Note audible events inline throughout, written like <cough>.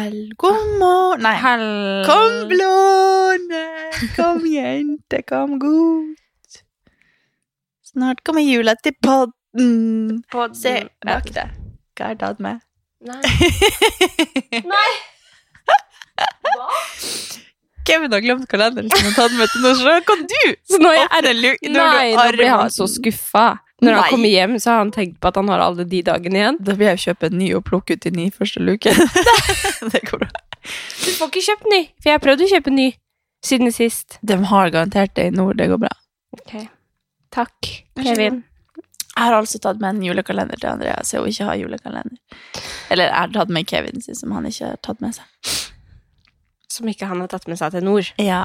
Hall, god morgen Nei. Hel... Kom, blåne, kom, jente, kom godt. Snart kommer jula til podden. Podden. Se bak deg. Hva har det med? Nei. <laughs> Nei. Hva? Kevin har glemt kalenderen sin og tatt med til Norge. Kan du? Så nå er jeg lu- Nei, nå blir han så skuffa. Når Nei. han kommer hjem, så har han tenkt på at han har alle de dagene igjen. Da vil jeg kjøpe en ny og plukke ut de ni første luke. <laughs> <laughs> det går bra. Du får ikke kjøpt ny, for jeg har prøvd å kjøpe ny siden sist. De har garantert det i nord. Det går bra. Ok. Takk, Kevin. Jeg har altså tatt med en julekalender til Andrea, så hun ikke har julekalender. Eller jeg har tatt med Kevin sin, som han ikke har tatt med seg. Som ikke han har tatt med seg til nord. Ja,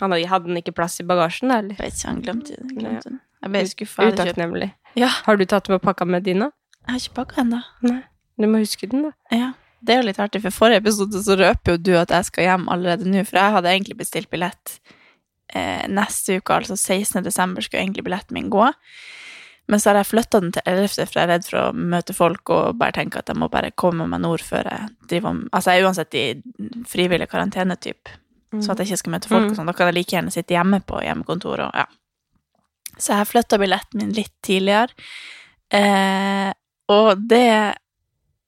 Han hadde, den ikke plass i bagasjen, da? eller? jeg vet ikke, han glemte den. Glemte den. Jeg ble skuffa. Utakknemlig. Ja, Har du tatt med pakka med dine? jeg har ikke pakka ennå. Du må huske den, da. Ja. Det er jo litt artig, for forrige episode så røper jo du at jeg skal hjem allerede nå, for jeg hadde egentlig bestilt billett eh, neste uke, altså 16. desember skulle egentlig billetten min gå. Men så har jeg flytta den til 11., for jeg er redd for å møte folk og bare tenke at jeg må bare komme meg nord før jeg driver om Altså, jeg er uansett i frivillig karantene, typ, så at jeg ikke skal møte folk og sånn. Da kan jeg like gjerne sitte hjemme på hjemmekontoret og ja. Så jeg flytta billetten min litt tidligere, eh, og det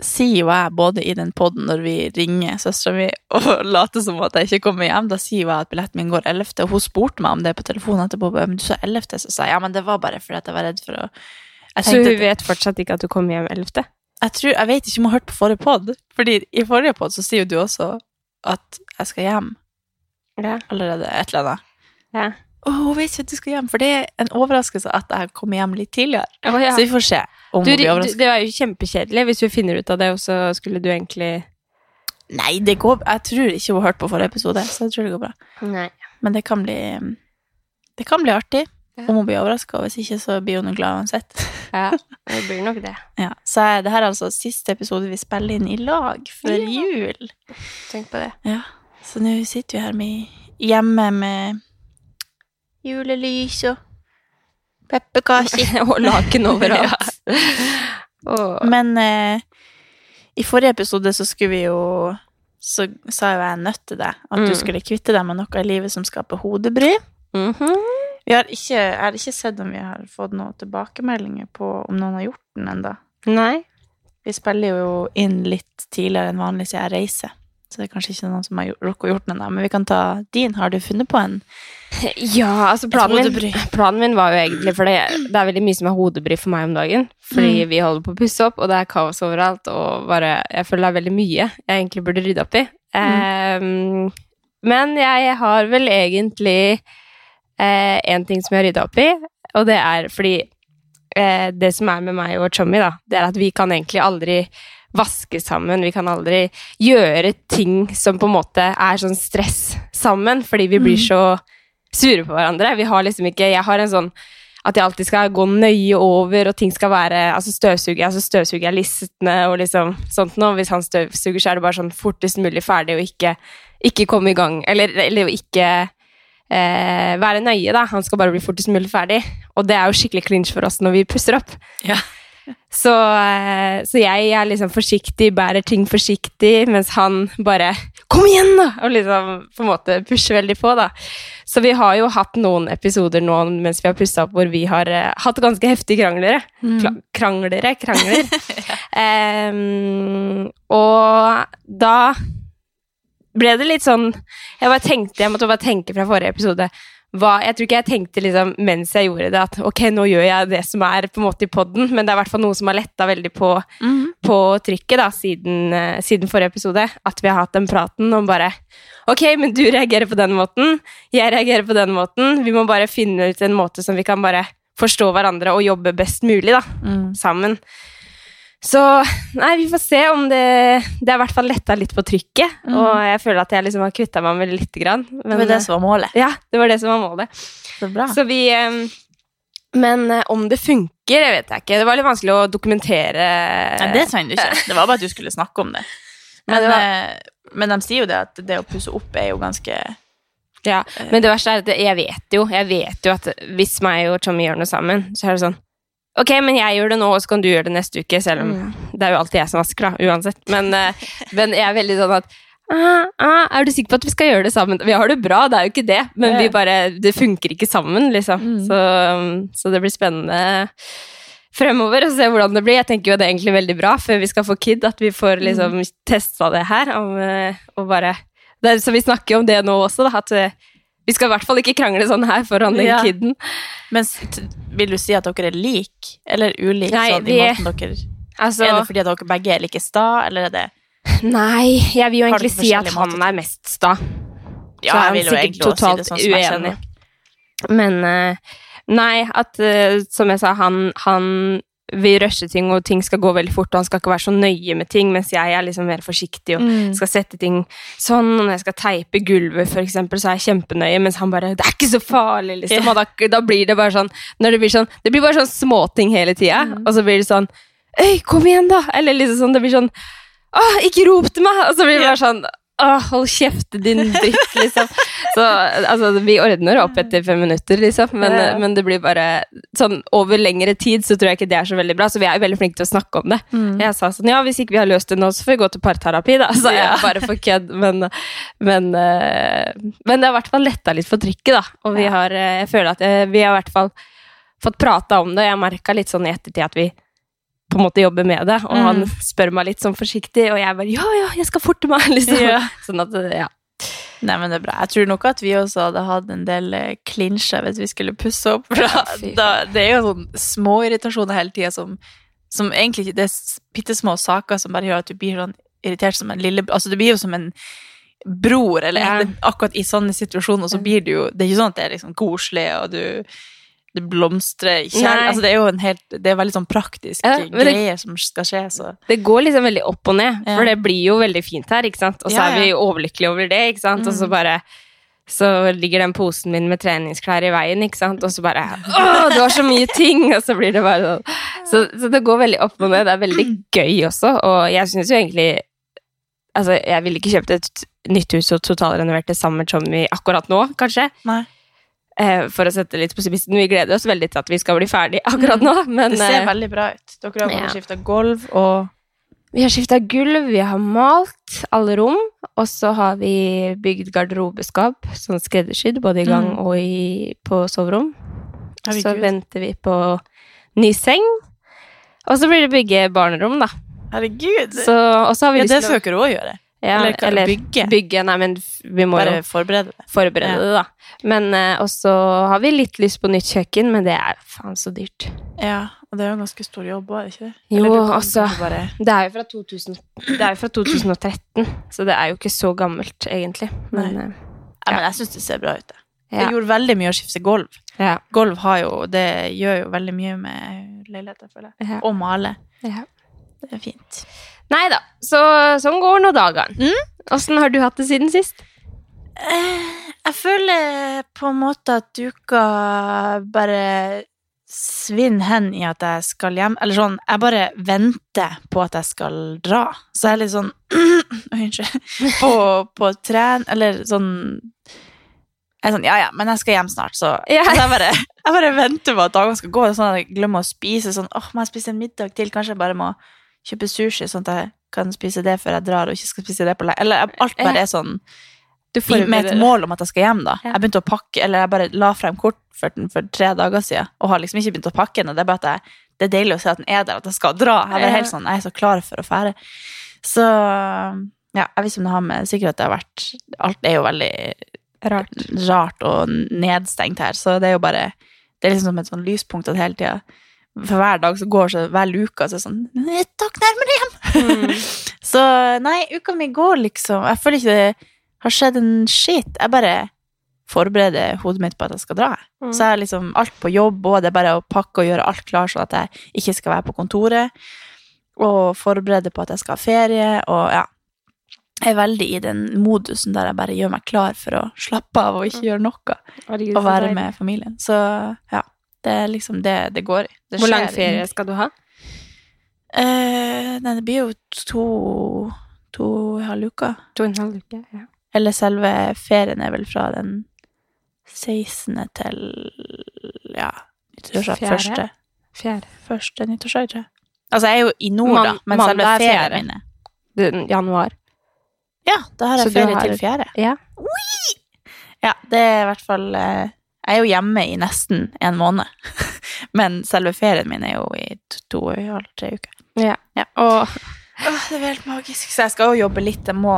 sier jo jeg både i den poden når vi ringer søstera mi og <laughs> later som at jeg ikke kommer hjem, da sier jo jeg at billetten min går 11., og hun spurte meg om det på telefonen etterpå, men du sa 11., så sa jeg ja, men det var bare fordi jeg var redd for å Så hun at- vet fortsatt ikke at du kommer hjem 11.? jeg, tror, jeg vet ikke om hun har hørt på forrige pod, fordi i forrige pod så sier jo du også at jeg skal hjem Ja. allerede et eller annet. ja. Å, hun vet ikke at du skal hjem, for det er en overraskelse at jeg kommer hjem litt tidligere. Oh, ja. Så vi får se om Du, hun blir overrasket. det er jo kjempekjedelig hvis vi finner ut av det, og så skulle du egentlig Nei, det går Jeg tror ikke hun har hørt på forrige episode, så jeg tror det går bra. Nei. Men det kan bli Det kan bli artig om hun blir overraska, og hvis ikke, så blir hun glad uansett. <laughs> Ja, det blir nok det. Ja. Så jeg- det her er altså siste episode vi spiller inn i lag før Ja. jul. Tenk på det. Ja. Så nå sitter vi her med, hjemme med julelys og pepperkaker. <laughs> og laken <laughs> overalt. Og, Men eh, i forrige episode så skulle vi jo Så sa jo jeg nødt til deg at du Mm. skulle kvitte deg med noe i livet som skaper hodebry. Vi har ikke, jeg har ikke sett om vi har fått noen tilbakemeldinger på om noen har gjort den ennå. Vi spiller jo inn litt tidligere enn vanlig siden jeg reiser. Så det er kanskje ikke noen som har rukket å gjort den ennå. Men vi kan ta din. Har du funnet på en? <laughs> Ja, altså planen min, <laughs> planen min var jo egentlig For det, det er veldig mye som er hodebry for meg om dagen. Fordi Mm. vi holder på å pusse opp, og det er kaos overalt. Og bare, jeg føler det er veldig mye jeg egentlig burde rydde opp i. Ehm, men jeg har vel egentlig én ting som jeg har rydda opp i, og det er fordi uh, det som er med meg og Chommy, da, det er at vi kan egentlig aldri vaske sammen. Vi kan aldri gjøre ting som på en måte er sånn stress sammen, fordi vi blir Mm. så sure på hverandre. Vi har liksom ikke Jeg har en sånn at jeg alltid skal gå nøye over, og ting skal være Altså støvsuger jeg, så støvsuger jeg listene og liksom sånt noe. Hvis han støvsuger, så er det bare sånn fortest mulig ferdig, og ikke, ikke komme i gang. Eller, eller ikke eh, være nøye, da. Han skal bare bli fortest mulig ferdig. Og det er jo skikkelig clinch for oss når vi pusser opp. Ja. Så, eh, så jeg er liksom forsiktig, bærer ting forsiktig, mens han bare Kom igjen, da! Og liksom på en måte pusher veldig på, da. Så vi har jo hatt noen episoder nå mens vi har pussa opp, hvor vi har uh, hatt ganske heftige kranglere. Kla kranglere, krangler. <laughs> Em, og da ble det litt sånn Jeg bare tenkte, jeg måtte bare tenke fra forrige episode hva, Jeg tror ikke jeg tenkte liksom mens jeg gjorde det, at ok, nå gjør jeg det som er på en måte i poden, men det er i hvert fall noe som har letta veldig på, Mhm. på trykket da, siden, uh, siden forrige episode. At vi har hatt den praten om bare Ok, men du reagerer på den måten, jeg reagerer på den måten. Vi må bare finne ut en måte som vi kan bare forstå hverandre og jobbe best mulig da, Mm. sammen. Så nei, vi får se om det Det har i hvert fall letta litt på trykket. Mm. Og jeg føler at jeg liksom har kvitta meg med det lite grann. Det var det som var målet. Ja, det var det som var målet. Så bra. Så vi eh, Men eh, om det funker, det vet jeg ikke. Det var litt vanskelig å dokumentere Nei, det trenger du ikke. Det var bare at du skulle snakke om det. <laughs> Men, det var- eh, men de sier jo det at det å pusse opp er jo ganske Ja, Men det verste er at jeg vet jo Jeg vet jo at hvis meg og Tommy gjør noe sammen, så er det sånn Ok, men jeg gjør det nå, og så kan du gjøre det neste uke. Selv om Mm. det er jo alltid jeg som vasker, da, uansett. Men, eh, men jeg er veldig sånn at ah, ah, Er du sikker på at vi skal gjøre det sammen? Vi har det bra, det er jo ikke det, men vi bare, det funker ikke sammen, liksom. Mm. Så, så det blir spennende fremover å se hvordan det blir. Jeg tenker jo det er egentlig veldig bra før vi skal få kid, at vi får liksom Mm. testa det her. Om, eh, og bare, det, så vi snakker jo om det nå også, da, at eh, vi skal i hvert fall ikke krangle sånn her foran den Ja. kiden. Men vil du si at dere er like, eller ulike? Nei, sånn, i måten dere, Altså, Er det fordi dere begge er like sta, eller er det Nei, jeg vil jo egentlig si at han måter? er mest sta. Ja, Så er han sikkert egentlig si sånn uenig. Men eh, nei, at eh, som jeg sa, han, han vil rushe ting, og ting skal gå veldig fort, og han skal ikke være så nøye med ting, mens jeg er liksom mer forsiktig og Mm. skal sette ting sånn. og Når jeg skal teipe gulvet, for eksempel, så er jeg kjempenøye, mens han bare 'Det er ikke så farlig', liksom. Yeah. Og da, da blir det bare sånn det blir sånn Det blir bare sånn småting hele tida, Mm. og så blir det sånn 'Øy, kom igjen, da!' Eller liksom sånn Det blir sånn 'Åh, ikke rop til meg!' Og så blir det bare sånn Åh, hold kjeft, din dritt, liksom. Så altså, vi ordner opp etter fem minutter, liksom. Men, Ja, ja. men det blir bare sånn over lengre tid, så tror jeg ikke det er så veldig bra. Så vi er jo veldig flinke til å snakke om det. Mm. Jeg sa sånn, ja, hvis ikke vi har løst det nå, så får vi gå til parterapi, da. Så jeg Ja. <laughs> bare for kødd, men, men, eh, men det har i hvert fall letta litt for trykket, da. Og vi har, eh, jeg føler at eh, vi har i hvert fall fått prata om det. Jeg merka litt sånn i ettertid at vi på en måte jobber med det, og Mm. han spør meg litt sånn forsiktig, og jeg bare ja, ja, jeg skal forte meg, <laughs> liksom. Ja. Sånn at, eh, ja. Nei, men det er bra. Jeg tror nok at vi også hadde hatt en del eh, klinsjer hvis vi skulle pusse opp. For da, da, det er jo sånn små irritasjoner hele tida som, som egentlig ikke Det er bitte små saker som bare gjør at du blir sånn irritert som en lille Altså, du blir jo som en bror, eller Ja. akkurat i sånne situasjoner så blir det jo Det er ikke sånn at det er liksom koselig, og du det blomstrer i kjærlighet Altså, det er jo en helt Det er veldig sånn praktisk Ja, det- greier som skal skje, så Det går liksom veldig opp og ned, Ja. for det blir jo veldig fint her, ikke sant? Og så Ja, er vi ja. overlykkelige over det, ikke sant? Og så Mm. bare så ligger den posen min med treningsklær i veien, ikke sant? Og så bare Å, du har så mye ting! Og så blir det bare sånn. Så, så det går veldig opp og ned. Det er veldig gøy også, og jeg syns jo egentlig Altså, jeg ville ikke kjøpt et nytt hus og totalrenovert det samme som vi akkurat nå, kanskje. Nei. Eh, for å sette litt på spissen. Vi gleder oss veldig til at vi skal bli ferdig akkurat nå, men Det ser eh, veldig bra ut. Dere har ja. skifta gulv og Vi har skifta gulv, vi har malt alle rom, og så har vi bygd garderobeskap, sånn skreddersydd, både i gang Mm. og i, på soverom. Herregud. så venter vi på ny seng. Og så blir det bygge barnerom, da. Herregud! Så, og så har vi ja, det skal dere òg gjøre. Ja, eller eller, bygge? Bygge, nei, men vi må Bare jo forberede det. forberede Ja. det, da. Men eh, Og så har vi litt lyst på nytt kjøkken, men det er faen så dyrt. Ja, og det er jo en ganske stor jobb òg, ikke det? Jo, altså- Bare... Det er jo fra, 2000, det er jo fra 2013, så det er jo ikke så gammelt, egentlig. Men eh, Ja, men jeg syns det ser bra ut. det. ja. Det gjorde veldig mye å skifte gulv. ja. Gulv har jo, det gjør jo veldig mye med leiligheter, føler jeg. ja. Og male. ja. Det er fint. Nei da, så sånn går nå dagene. Mm. Har du hatt det siden sist? Eh, jeg føler på en måte at uka bare svinner hen i at jeg skal hjem. Eller sånn, jeg bare venter på at jeg skal dra. Så jeg er litt sånn <clears throat> Unnskyld. På, på tren, eller sånn Jeg er sånn, ja ja, men jeg skal hjem snart, så Ja. så jeg, bare, jeg bare venter på at dagene skal gå. Sånn at jeg glemmer å spise. Sånn, åh, må jeg spise en middag til? Kanskje jeg bare må kjøpe sushi, sånn at jeg kan spise det før jeg drar, og ikke skal spise det på leir. Eller alt bare er sånn med et mål om at jeg skal hjem, da. Ja. Jeg begynte å pakke, eller jeg bare la frem kort for tre dager siden, og har liksom ikke begynt å pakke den. Det er bare at jeg, det er deilig å se at den er der, at jeg skal dra. Jeg helt sånn, jeg er så klar for å fære. Så ja, jeg vet ikke om det har med sikkert at det har vært Alt er jo veldig Rart. rart og nedstengt her, så det er jo bare Det er liksom som et sånn lyspunkt at hele tida For hver dag så går så hver uke så er det sånn Et tak nærmere hjem! Mm. <laughs> Så nei, uka mi går liksom Jeg føler ikke det har skjedd en shit. Jeg bare forbereder hodet mitt på at jeg skal dra. Mm. Så jeg er liksom alt på jobb, og det er bare å pakke og gjøre alt klar sånn at jeg ikke skal være på kontoret. Og forberede på at jeg skal ha ferie, og ja. Jeg er veldig i den modusen der jeg bare gjør meg klar for å slappe av og ikke gjøre noe. Mm. Og være med familien. Så ja, det er liksom det det går i. Det Hvor lang ferie ferie skal du ha? Eh, nei, det blir jo to, to og en halv uke. To og en halv uke. Ja. Eller selve ferien er vel fra den 16. til ja, Fjerde? første. Fjerde. første nyttårsdag, tror jeg. Altså, jeg er jo i nord, da, men selve er ferien min er Den- Januar. Ja, da har jeg ferie har- til fjerde. Ja. Ja, det er i hvert fall eh, Jeg er jo hjemme i nesten en måned. <laughs> Men selve ferien min er jo i to, to og en halv, tre uker. ja. Ja. Og Åh, det er helt magisk. Så jeg skal jo jobbe litt. Jeg må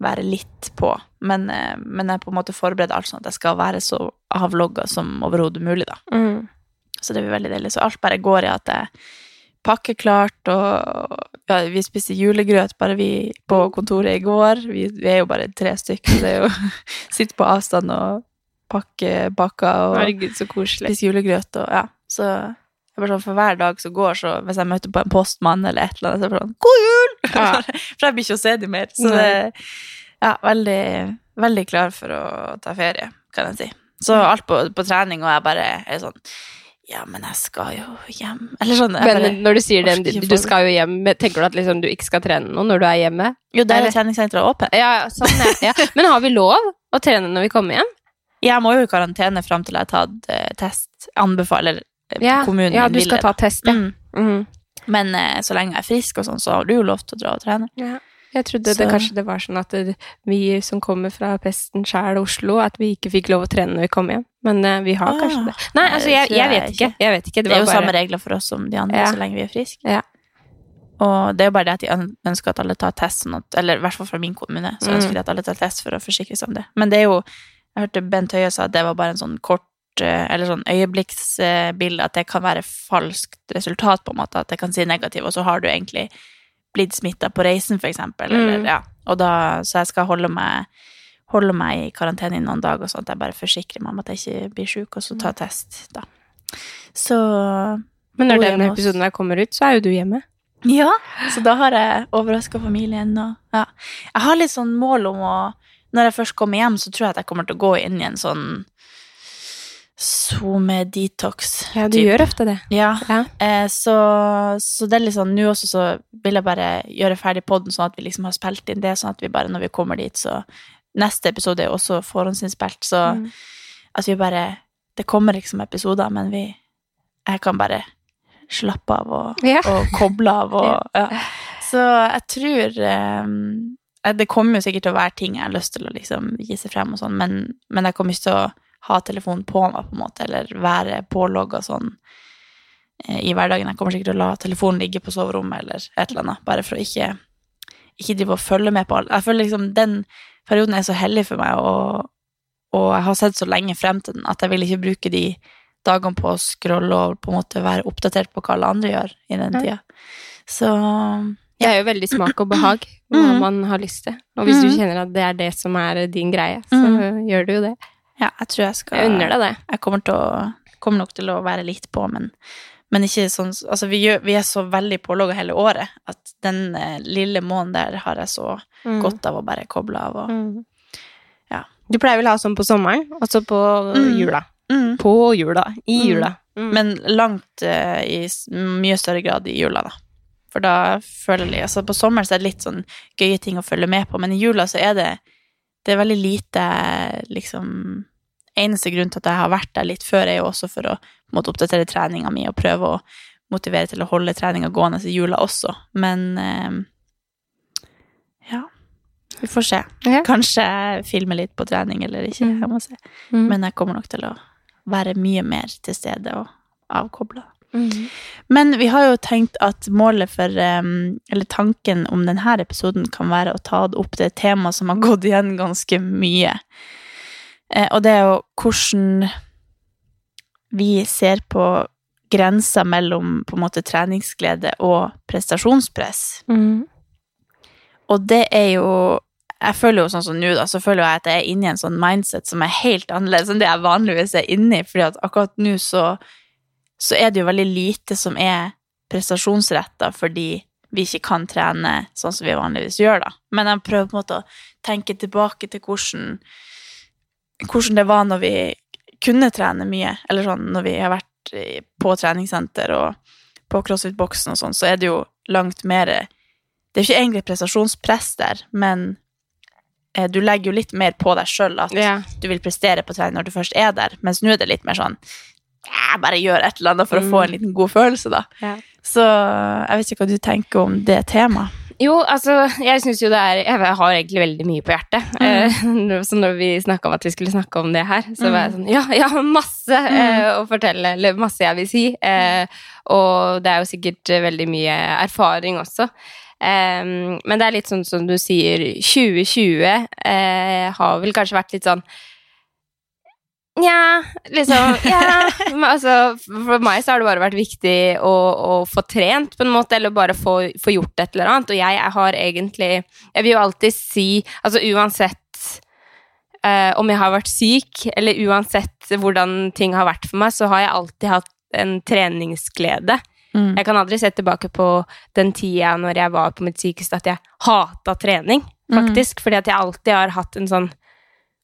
være litt på. Men, eh, men jeg på en måte forberedt alt sånn at jeg skal være så avlogga som overhodet mulig, da. mm. Så det blir veldig deilig. Så alt bare går i at jeg pakker klart, og ja, vi spiste julegrøt bare vi på kontoret i går. Vi, vi er jo bare tre stykker, så det er jo <laughs> sitte på avstand og pakke baker og Herregud, så koselig. spise julegrøt og ja. Så er bare sånn for hver dag som går, så hvis jeg møter på en postmann eller et eller annet, så er det bare sånn God jul! Ja. <laughs> for jeg blir ikke å se dem mer. Så det ja, veldig, veldig klar for å ta ferie, kan jeg si. Så alt på, på trening, og jeg bare er sånn Ja, men jeg skal jo hjem. Eller sånn. Men bare, når du sier det, du skal jo hjem, tenker du at liksom du ikke skal trene noe når du er hjemme? jo, der er treningssenteret åpent. Ja, ja, sånn, ja. <laughs> Men har vi lov å trene når vi kommer hjem? Jeg må jo i karantene fram til jeg har tatt uh, test. Anbefaler eh, Ja, kommunen ja du skal ta test, ja. Mm. Mhm. Men uh, så lenge jeg er frisk og sånn, så har du jo lov til å dra og trene. Ja. Jeg trodde det kanskje det var sånn at det, vi som kommer fra pesten sjæl Oslo, at vi ikke fikk lov å trene når vi kom hjem. Men uh, vi har Ah, kanskje det. Nei, altså, jeg, jeg vet ikke. Jeg vet ikke. Det, er jo bare... samme regler for oss som de andre, Ja. så lenge vi er friske. Ja. Og det er jo bare det at de ønsker at alle tar test, sånn at, eller i hvert fall fra min kommune, så Mm. ønsker de at alle tar test for å forsikre seg om det. Men det er jo, jeg hørte Bent Høie sa at det var bare en sånn kort, eh, eller sånn øyeblikksbilde, at det kan være falskt resultat, på en måte, at det kan si negativ, og så har du egentlig blitt smitta på reisen, for eksempel, eller, Mm. ja. Og da, så jeg skal holde meg, holde meg i karantene i noen dager, sånn at jeg bare forsikrer meg om at jeg ikke blir sjuk, og så ta test, da. Så Men når denne den episoden her kommer ut, så er jo du hjemme. ja, så da har jeg overraska familien. Og, ja. Jeg har litt sånn mål om å Når jeg først kommer hjem, så tror jeg at jeg kommer til å gå inn i en sånn SoMe-detox. Ja, du typ. gjør ofte det. Ja, Ja. eh, så, så det er litt sånn Nå også så vil jeg bare gjøre ferdig podden, sånn at vi liksom har spilt inn det, sånn at vi bare når vi kommer dit, så Neste episode er også forhåndsinnspilt, så Mm. at vi bare Det kommer liksom episoder, men vi Jeg kan bare slappe av og Ja. og koble av og <laughs> ja. Så jeg tror eh, Det kommer jo sikkert til å være ting jeg har lyst til å liksom vise frem og sånn, men, men jeg kommer ikke til å ha telefonen på meg, på en måte, eller være pålogga sånn eh, i hverdagen. Jeg kommer sikkert til å la telefonen ligge på soverommet eller et eller annet, bare for å ikke ikke drive og følge med på alt. Jeg føler liksom den perioden er så hellig for meg, og, og jeg har sett så lenge frem til den at jeg vil ikke bruke de dagene på å scrolle og på en måte være oppdatert på hva alle andre gjør i den tida. Så Det er jo veldig smak og behag hva Mm. man har lyst til. Og hvis du Mm. kjenner at det er det som er din greie, så gjør du jo det. ja, jeg tror jeg skal Jeg unner deg det. Jeg kommer, å, kommer nok til å være litt på, men, men ikke sånn Altså, vi, gjør, vi er så veldig pålogga hele året at den eh, lille måneden der har jeg så godt av å bare koble av og Mm. Ja. Du pleier vel å ha sånn på sommeren, Altså på Mm. jula. mm. På jula. I Mm. jula. Mm. Men langt uh, i mye større grad i jula, da. For da føler jeg Altså, på sommeren så er det litt sånn gøye ting å følge med på, men i jula så er det Det er veldig lite, liksom Eneste grunn til at jeg har vært der litt før, er jo også for å måtte oppdatere treninga mi og prøve å motivere til å holde treninga gående i jula også, men eh, Ja. Vi får se. Kanskje jeg filmer litt på trening eller ikke. Mm. Jeg må se. Mm. Men jeg kommer nok til å være mye mer til stede og avkobla. Mm. Men vi har jo tenkt at målet for Eller tanken om denne episoden kan være å ta opp det temaet tema som har gått igjen ganske mye. Eh, og det er jo hvordan vi ser på grensa mellom på en måte treningsglede og prestasjonspress. Mm. Og det er jo Jeg føler jo sånn som nå, da, så føler jeg at jeg er inne i en sånn mindset som er helt annerledes enn det jeg vanligvis er inne i, fordi at akkurat nå så, så er det jo veldig lite som er prestasjonsretta fordi vi ikke kan trene sånn som vi vanligvis gjør, da. Men jeg prøver på en måte å tenke tilbake til hvordan, hvordan det var når vi kunne trene mye, eller sånn når vi har vært på treningssenter og på CrossFit-boksen og sånn, så er det jo langt mer Det er jo ikke egentlig prestasjonspress der, men eh, du legger jo litt mer på deg sjøl at Ja. du vil prestere på trening når du først er der, mens nå er det litt mer sånn jeg bare gjør et eller annet for å få en liten god følelse, da. Ja. Så jeg vet ikke hva du tenker om det temaet. Jo, altså, jeg syns jo det er Jeg har egentlig veldig mye på hjertet. Eh, <laughs> så når vi snakka om at vi skulle snakke om det her, så var jeg sånn Ja, jeg har masse eh, å fortelle, eller masse jeg vil si. Eh, og det er jo sikkert eh, veldig mye erfaring også. Eh, men det er litt sånn som du sier, 2020 eh, har vel kanskje vært litt sånn Nja, liksom Ja. Altså, for meg så har det bare vært viktig å, å få trent, på en måte, eller bare få, få gjort et eller annet. Og jeg, har egentlig Jeg vil jo alltid si Altså uansett eh, om jeg har vært syk, eller uansett hvordan ting har vært for meg, så har jeg alltid hatt en treningsglede. Mm. Jeg kan aldri se tilbake på den tida når jeg var på mitt sykeste at jeg hata trening, faktisk. Fordi at jeg alltid har hatt en sånn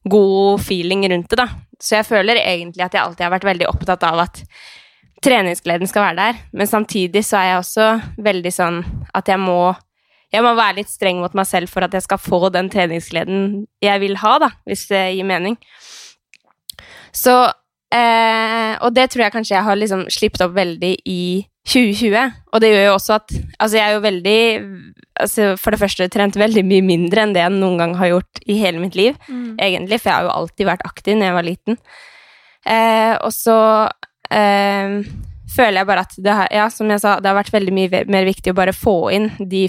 god feeling rundt det, da. Så jeg føler egentlig at jeg alltid har vært veldig opptatt av at treningsgleden skal være der. Men samtidig så er jeg også veldig sånn at jeg må jeg må være litt streng mot meg selv for at jeg skal få den treningsgleden jeg vil ha, da, hvis det gir mening. Så eh, Og det tror jeg kanskje jeg har liksom slippet opp veldig i 2020. Og det gjør jo også at Altså, jeg er jo veldig altså, For det første trent veldig mye mindre enn det jeg noen gang har gjort i hele mitt liv, egentlig, for jeg har jo alltid vært aktiv når jeg var liten. Eh, og så eh, føler jeg bare at det har, ja, som jeg sa, det har vært veldig mye mer viktig å bare få inn de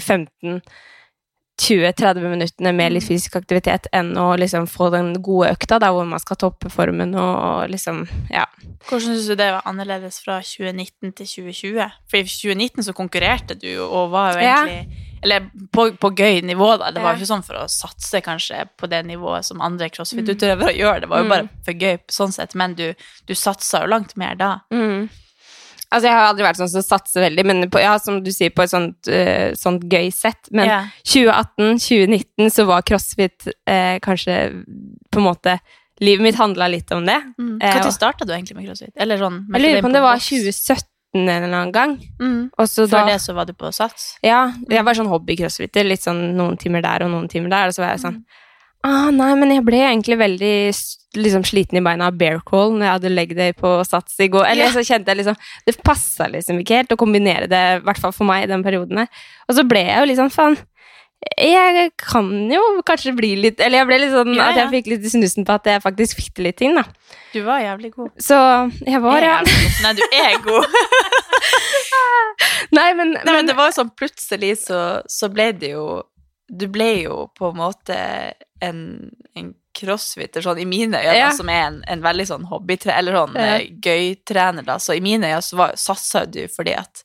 15-20-30 minuttene med litt fysisk aktivitet enn å liksom få den gode økta der hvor man skal toppe formen og, liksom, ja. Hvordan syns du det var annerledes fra 2019 til 2020? For i 2019 så konkurrerte du og var jo Ja. egentlig Eller på, på gøy nivå, da. Det var Ja. jo ikke sånn for å satse kanskje på det nivået som andre crossfit-utøvere gjør. Det var jo Mm. bare for gøy sånn sett, men du, du satsa jo langt mer da. Altså, jeg har aldri vært sånn som satser veldig, men på, ja, som du sier, på et sånt, uh, sånt gøy sett. Men yeah. 2018-2019 så var crossfit uh, kanskje på en måte Livet mitt handla litt om det. Mm. Eh, Når og- starta du egentlig med crossfit? Eller sånn Jeg lurer på om det var 2017 2017 en eller annen gang. mm. Før da det så var du på Sats? Ja, jeg var sånn hobby-crossfitter. Litt sånn noen timer der og noen timer der. Og så var jeg Mm. Ah, nei, men jeg ble egentlig veldig liksom sliten i beina av bear crawl når jeg hadde leg day på Sats i går. Eller yeah. så kjente jeg liksom Det passa liksom ikke helt å kombinere det, i hvert fall for meg, i den perioden her. Og så ble jeg jo litt sånn faen jeg kan jo kanskje bli litt Eller jeg ble litt sånn Ja, at jeg fikk litt snusen på at jeg faktisk fikk til litt ting, da. Du var jævlig god. Så jeg var, ja. Nei, du er god. <laughs> Nei, men, Nei, men det var jo sånn plutselig så, så ble det jo Du ble jo på en måte en, en crossfitter, sånn i mine øyne, Ja. som er en, en veldig sånn hobbytrener, eller sånn Ja. eh, gøytrener, da. Så i mine øyne så satsa du fordi at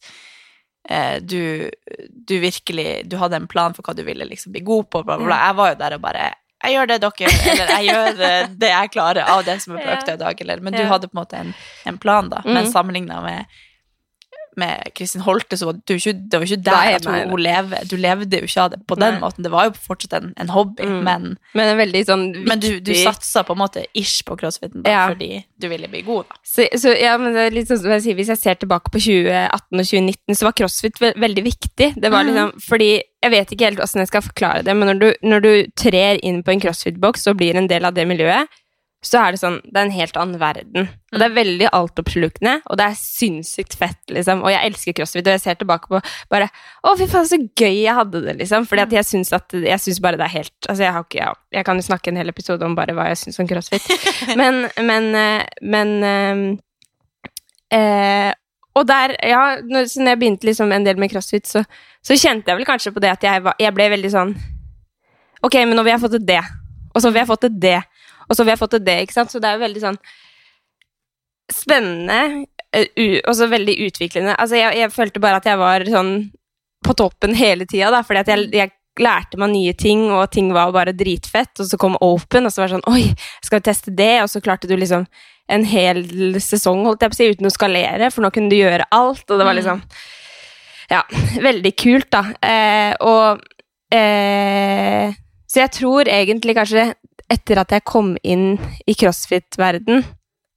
eh, du, du virkelig Du hadde en plan for hva du ville liksom bli god på, bla, bla, bla. Jeg var jo der og bare jeg gjør det dere gjør, eller jeg gjør eh, <laughs> det jeg klarer av det som er på økta i dag, eller Men du hadde på en måte en, en plan, da. Men Mhm. sammenligna med med Kristin Holte, så var det ikke, det var ikke der Nei, at hun, nei, nei. hun leve, du levde jo ikke av det på den måten. Det var jo fortsatt en, en hobby, Mm. men, men sånn viktig men du, du satsa på en måte ish på crossfiten da, Ja. fordi du ville bli god, da. Så, så ja, men det er litt sånn som jeg sier, Hvis jeg ser tilbake på 2018 og 2019, så var crossfit ve veldig viktig. Det var liksom mm. fordi Jeg vet ikke helt hvordan jeg skal forklare det, men når du, når du trer inn på en crossfit-boks og blir en del av det miljøet, så er det sånn Det er en helt annen verden. Og det er veldig altoppslukende, og det er sinnssykt fett, liksom. Og jeg elsker crossfit, og jeg ser tilbake på bare Å, fy faen, så gøy jeg hadde det, liksom. Fordi at jeg syns at Jeg syns bare det er helt Altså, jeg har ikke ja, Jeg kan jo snakke en hel episode om bare hva jeg syns om crossfit. <laughs> Men, men, eh, men øh, øh, Og der, ja, når, når jeg begynte liksom en del med crossfit, så, så kjente jeg vel kanskje på det at jeg, var, jeg ble veldig sånn Ok, men nå vil jeg få til det, og så vil jeg få til det, og så vi har fått til det, ikke sant? Så det er jo veldig sånn spennende eh, og så veldig utviklende. Altså, jeg, jeg følte bare at jeg var sånn på toppen hele tida, da, fordi at jeg, jeg lærte meg nye ting, og ting var bare dritfett, og så kom Open, og så var det sånn Oi, skal vi teste det? Og så klarte du liksom en hel sesong, holdt jeg på å si, uten å skalere, for nå kunne du gjøre alt, og det var Mm. liksom Ja, veldig kult, da. Eh, og eh, Så jeg tror egentlig kanskje, etter at jeg kom inn i crossfit-verden,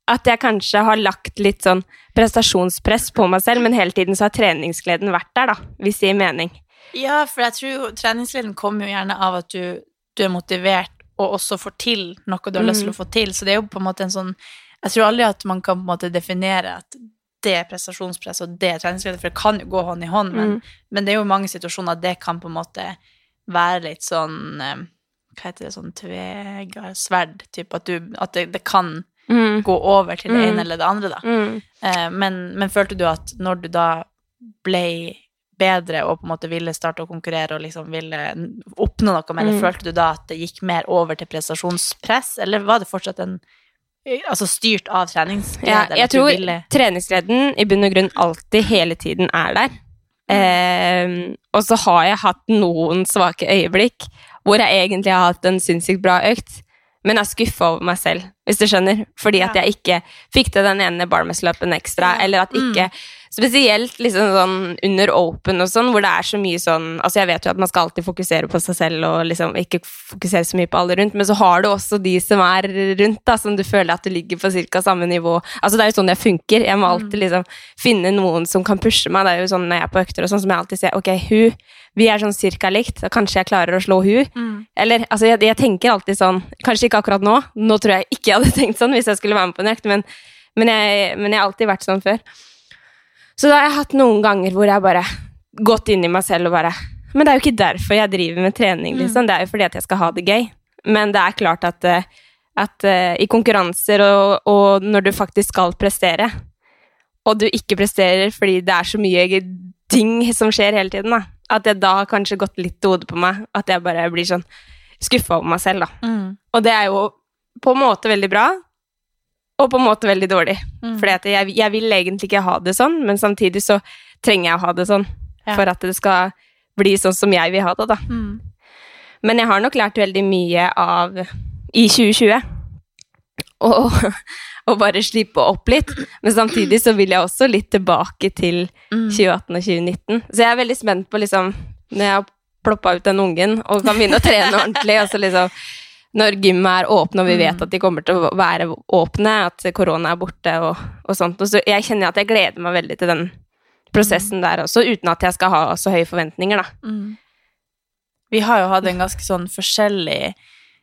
at jeg kanskje har lagt litt sånn prestasjonspress på meg selv, men hele tiden så har treningsgleden vært der, da, hvis det gir mening. Ja, for jeg tror treningsgleden kommer jo gjerne av at du, du er motivert og også får til noe du har lyst til å få til. Så det er jo på en måte en sånn Jeg tror aldri at man kan på en måte definere at det er prestasjonspress og det er treningsglede, for det kan jo gå hånd i hånd, men, Mm. men det er jo mange situasjoner at det kan på en måte være litt sånn eh, Hva heter det, sånn tvega sverd, type at, du, at det, det kan Mm. gå over til det Mm. ene eller det andre, da. Mm. Eh, men, men følte du at når du da ble bedre og på en måte ville starte å konkurrere og liksom ville oppnå noe mer, Mm. følte du da at det gikk mer over til prestasjonspress, eller var det fortsatt en Altså styrt av treningsglede? Ja, jeg tror ville- treningsgleden i bunn og grunn alltid hele tiden er der. Eh, og så har jeg hatt noen svake øyeblikk hvor jeg egentlig har hatt en sinnssykt bra økt, men er skuffa over meg selv, hvis du skjønner. Fordi at jeg ikke fikk til den ene barmesløpen ekstra, eller at ikke Spesielt liksom sånn under open og sånn, hvor det er så mye sånn Altså, jeg vet jo at man skal alltid fokusere på seg selv og liksom ikke fokusere så mye på alle rundt, men så har du også de som er rundt, da, som du føler at du ligger på ca. samme nivå. Altså, det er jo sånn jeg funker. Jeg må alltid liksom finne noen som kan pushe meg. Det er jo sånn når jeg er på økter og sånn, som jeg alltid sier ok, hun Vi er sånn cirka likt, og kanskje jeg klarer å slå hun. Mm. Eller, altså, jeg, jeg tenker alltid sånn Kanskje ikke akkurat nå. Nå tror jeg ikke jeg hadde <laughs> tenkt sånn hvis jeg skulle være med på en økt, men, men, jeg, men jeg har alltid vært sånn før. Så da har jeg hatt noen ganger hvor jeg bare gått inn i meg selv og bare Men det er jo ikke derfor jeg driver med trening, liksom. Det er jo fordi at jeg skal ha det gøy. Men det er klart at, eh, at eh, i konkurranser og, og når du faktisk skal prestere, og du ikke presterer fordi det er så mye ting som skjer hele tiden, da, at jeg da har kanskje gått litt til hodet på meg. At jeg bare blir sånn skuffa over meg selv, da. Mm. Og det er jo på en måte veldig bra, og på en måte veldig dårlig. Mm. At jeg, jeg vil egentlig ikke ha det sånn, men samtidig så trenger jeg å ha det sånn. Ja. For at det skal bli sånn som jeg vil ha det, da. Mm. Men jeg har nok lært veldig mye av i 2020. Og, og bare slippe opp litt. Men samtidig så vil jeg også litt tilbake til Mm. 2018 og 2019. Så jeg er veldig spent på liksom Når jeg har ploppa ut den ungen og kan begynne å trene <laughs> ordentlig, og så liksom når gymmet er åpne, og vi vet Mm. at de kommer til å være åpne, at korona er borte og, og sånt. Og så jeg kjenner at jeg gleder meg veldig til den prosessen der også, uten at jeg skal ha så høye forventninger, da. Mm. Vi har jo hatt en ganske sånn forskjellig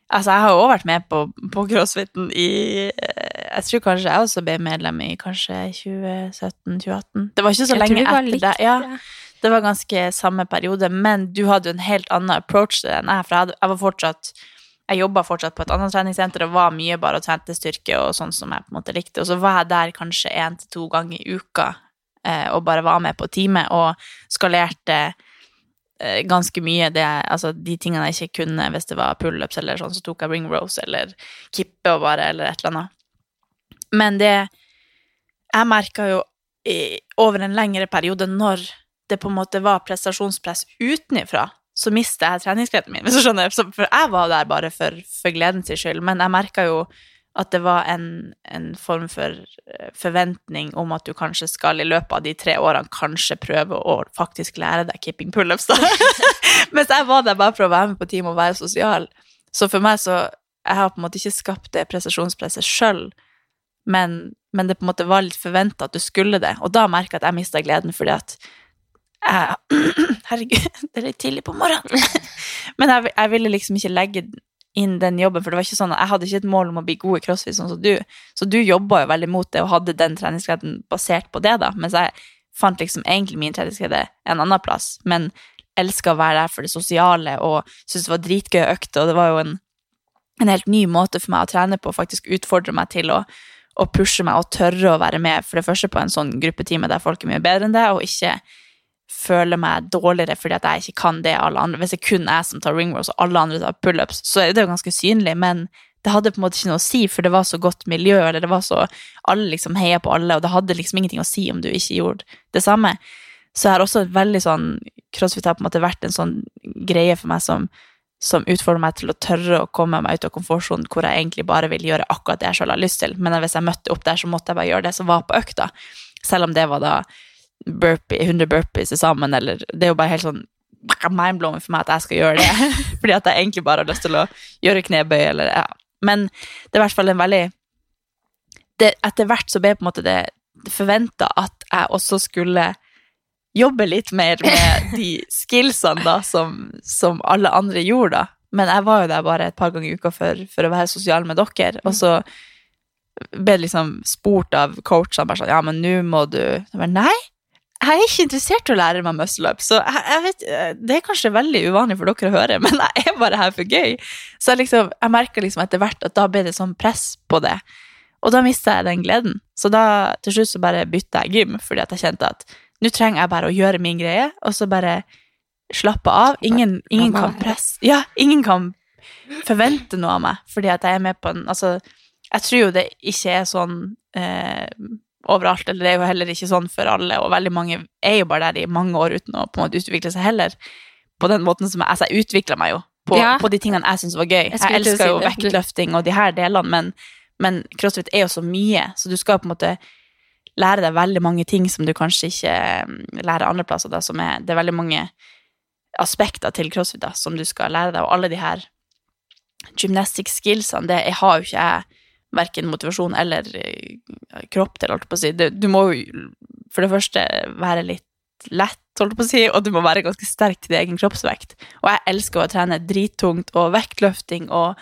Altså, jeg har jo også vært med på, på crossfiten i eh, Jeg tror kanskje jeg også ble medlem i kanskje 2017-2018. Det var ikke så Jeg lenge etter likt, det. Ja, ja. det var ganske samme periode, men du hadde jo en helt annen approach til det enn jeg, for jeg var fortsatt jeg jobba fortsatt på et annet treningssenter og var mye bare og trente styrke og sånn som jeg på en måte likte. Og så var jeg der kanskje én til to ganger i uka eh, og bare var med på time og skalerte eh, ganske mye. Det, altså, de tingene jeg ikke kunne hvis det var pullups eller sånn, så tok jeg ring rose eller kippe og bare eller et eller annet. Men det Jeg merka jo over en lengre periode når det på en måte var prestasjonspress utenifra, så mister jeg treningsgleden min. <laughs> Hvis du skjønner. For jeg var der bare for, for gleden sin skyld, men jeg merka jo at det var en, en form for eh, forventning om at du kanskje skal i løpet av de tre årene kanskje prøve å faktisk lære deg keeping pullups, da. <laughs> Mens jeg var der bare for å være med på team og være sosial. Så for meg så Jeg har på en måte ikke skapt det prestasjonspresset sjøl, men, men det på en måte var litt forventa at du skulle det. Og da merka jeg at jeg mista gleden fordi at <clears throat> Herregud, <laughs> det er litt tidlig på morgenen. <laughs> Men jeg, jeg ville liksom ikke legge inn den jobben, for det var ikke sånn at jeg hadde ikke et mål om å bli god i crossfit sånn som du. Så du jobba jo veldig mot det og hadde den treningsgleden basert på det, da. Mens jeg fant liksom egentlig min treningsglede en annen plass, men elska å være der for det sosiale og syntes det var dritgøy økt, og det var jo en, en helt ny måte for meg å trene på, faktisk utfordre meg til å, å pushe meg og tørre å være med, for det første på en sånn gruppetime der folk er mye bedre enn deg, og ikke føle meg dårligere fordi at jeg ikke kan det alle andre. Hvis det kun er jeg som tar ring og alle andre tar pullups, så er det jo ganske synlig, men det hadde på en måte ikke noe å si, for det var så godt miljø, eller det var så Alle liksom heia på alle, og det hadde liksom ingenting å si om du ikke gjorde det samme. Så jeg har også et veldig sånn Crossfit har på en måte vært en sånn greie for meg som, som utfordrer meg til å tørre å komme meg ut av komfortsonen, hvor jeg egentlig bare vil gjøre akkurat det jeg selv har lyst til. Men hvis jeg møtte opp der, så måtte jeg bare gjøre det som var på økta. Selv om det var da burpee, 100 burpees til sammen, eller Det er jo bare helt sånn mindblowing for meg at jeg skal gjøre det. <laughs> <laughs> Fordi at jeg egentlig bare har lyst til å gjøre knebøy, eller ja. Men det er i hvert fall en veldig det, Etter hvert så ble på en måte det, det forventa at jeg også skulle jobbe litt mer med <laughs> de skillsene da, som, som alle andre gjorde, da. Men jeg var jo der bare et par ganger i uka for, for å være sosial med dere, og så ble liksom spurt av coachene bare sånn Ja, men nå må du Jeg bare, Nei, jeg er ikke interessert i å lære meg muscle up, så jeg, jeg vet, det er kanskje veldig uvanlig for dere å høre, <laughs> men jeg er bare her for gøy. Så jeg, liksom, jeg merka liksom etter hvert at da ble det sånn press på det. Og da mista jeg den gleden. Så da til slutt så bare bytta jeg gym, fordi at jeg kjente at nå trenger jeg bare å gjøre min greie, og så bare slappe av. Ingen, ingen kan presse Ja, ingen kan forvente noe av meg, fordi at jeg er med på en Altså, jeg tror jo det ikke er sånn eh, overalt, eller det er jo heller ikke sånn for alle, og veldig mange er jo bare der i mange år uten å på en måte utvikle seg heller. På den måten som jeg, altså jeg utvikla meg jo på, Ja. på de tingene jeg syntes var gøy. Jeg Jeg, elsker si jo vektløfting og de her delene, men, men crossfit er jo så mye, så du skal på en måte lære deg veldig mange ting som du kanskje ikke mm, lærer andre plasser. Da, som er, det er veldig mange aspekter til crossfit da, som du skal lære deg, og alle de her gymnastic skillsene, det jeg har jo ikke jeg verken motivasjon eller eh, kropp til, holdt på å si. Du må jo for det første være litt lett, holdt på å si, og du må være ganske sterk til din egen kroppsvekt. Og jeg elsker å trene drittungt og vektløfting og,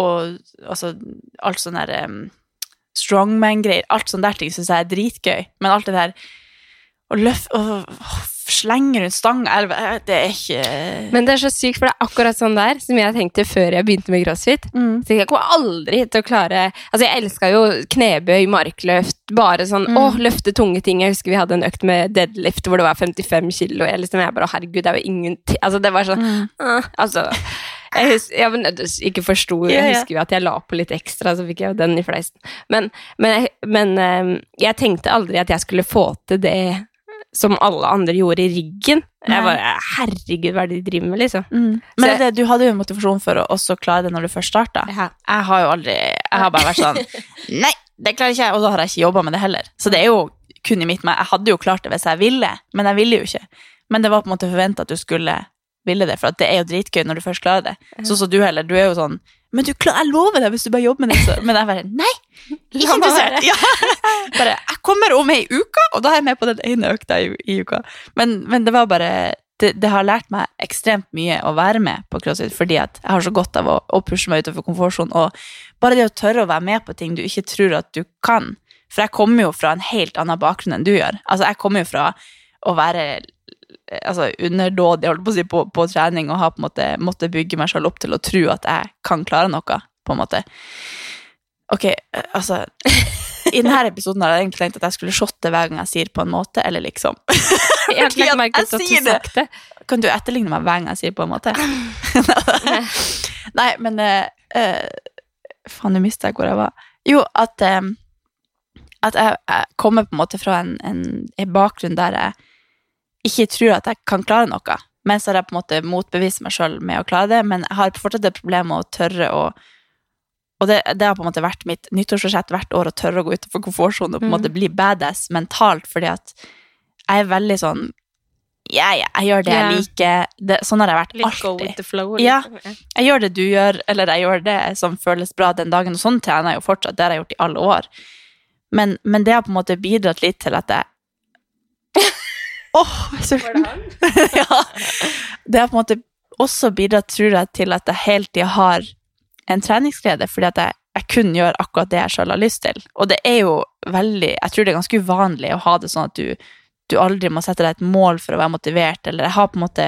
og altså, alt sånn der um, strongman-greier. Alt sånne der ting syns jeg er dritgøy. Men alt det der å løfte slenge rundt stanga, det er ikke Men det er så sykt, for det er akkurat sånn der som jeg tenkte før jeg begynte med crossfit. mm. Så jeg kommer aldri til å klare Altså, jeg elska jo knebøy, markløft, bare sånn Mm. Å, løfte tunge ting. Jeg husker vi hadde en økt med deadlift hvor det var 55 kilo. Jeg, liksom, jeg bare Herregud, det er jo ingenting Altså, det var sånn Mm. uh, Altså jeg husker, jeg, men, ikke forsto Jeg husker jo at jeg la på litt ekstra, så fikk jeg jo den i fleisen. Men, men, jeg, men eh, jeg tenkte aldri at jeg skulle få til det som alle andre gjorde i ryggen. Jeg bare Herregud, hva er det de driver med, liksom? Mm. Men jeg- det, du hadde jo en motivasjon for å også klare det når du først starta. Ja. Jeg har jo aldri Jeg har bare vært sånn <laughs> Nei, det klarer ikke jeg, og da har jeg ikke jobba med det heller. Så det er jo kun i mitt meg. Jeg hadde jo klart det hvis jeg ville, men jeg ville jo ikke. Men det var på en måte forventa at du skulle ville det, for det er jo dritgøy når du først klarer det. Sånn som du heller. Du er jo sånn Men du jeg lover deg, hvis du bare jobber med det, så Men jeg bare Nei! <laughs> Ikke interessert. Ja. <laughs> Bare, jeg kommer om ei uke, og da er jeg med på den ene økta i, i uka. Men, men det var bare det, det har lært meg ekstremt mye å være med på CrossFit, fordi at jeg har så godt av å, å pushe meg utenfor komfortsonen. Og bare det å tørre å være med på ting du ikke tror at du kan. For jeg kommer jo fra en helt annen bakgrunn enn du gjør. Altså, jeg kommer jo fra å være altså, underdådig holdt på, å si, på, på trening og har på en måte måttet bygge meg selv opp til å tro at jeg kan klare noe, på en måte. Ok, eh, altså I denne episoden har jeg egentlig tenkt at jeg skulle shotte hver gang jeg sier på en måte, eller liksom. <laughs> Jeg har ikke merket til at du sagt det. Kan du etterligne meg hver gang jeg sier på en måte? <laughs> Nei, men eh, eh, Faen, nå mista jeg hvor jeg var. Jo, at, um, at jeg, jeg kommer på en måte fra en, en, en bakgrunn der jeg ikke tror at jeg kan klare noe. Men så har jeg på en måte motbevist meg sjøl med å klare det, men jeg har fortsatt et problem med å tørre å Og det, det har på en måte vært mitt nyttårsforsett hvert år å tørre å gå utenfor komfortsonen og på en Mm. måte bli badass mentalt, fordi at jeg er veldig sånn Ja, ja, jeg gjør det jeg liker. Det, sånn har jeg vært Litt go with the flow. Ja. liksom. Jeg gjør det du gjør, eller jeg gjør det som føles bra den dagen, og sånn trener jeg jo fortsatt. Det har jeg gjort i alle år. Men, men det har på en måte bidratt litt til at jeg Åh, er sulten. <laughs> ja. Det har på en måte også bidratt, tror jeg, til at jeg hele tida har en treningsglede, fordi at jeg, jeg kun gjør akkurat det jeg sjøl har lyst til. Og det er jo veldig Jeg tror det er ganske uvanlig å ha det sånn at du, du aldri må sette deg et mål for å være motivert, eller jeg har på en måte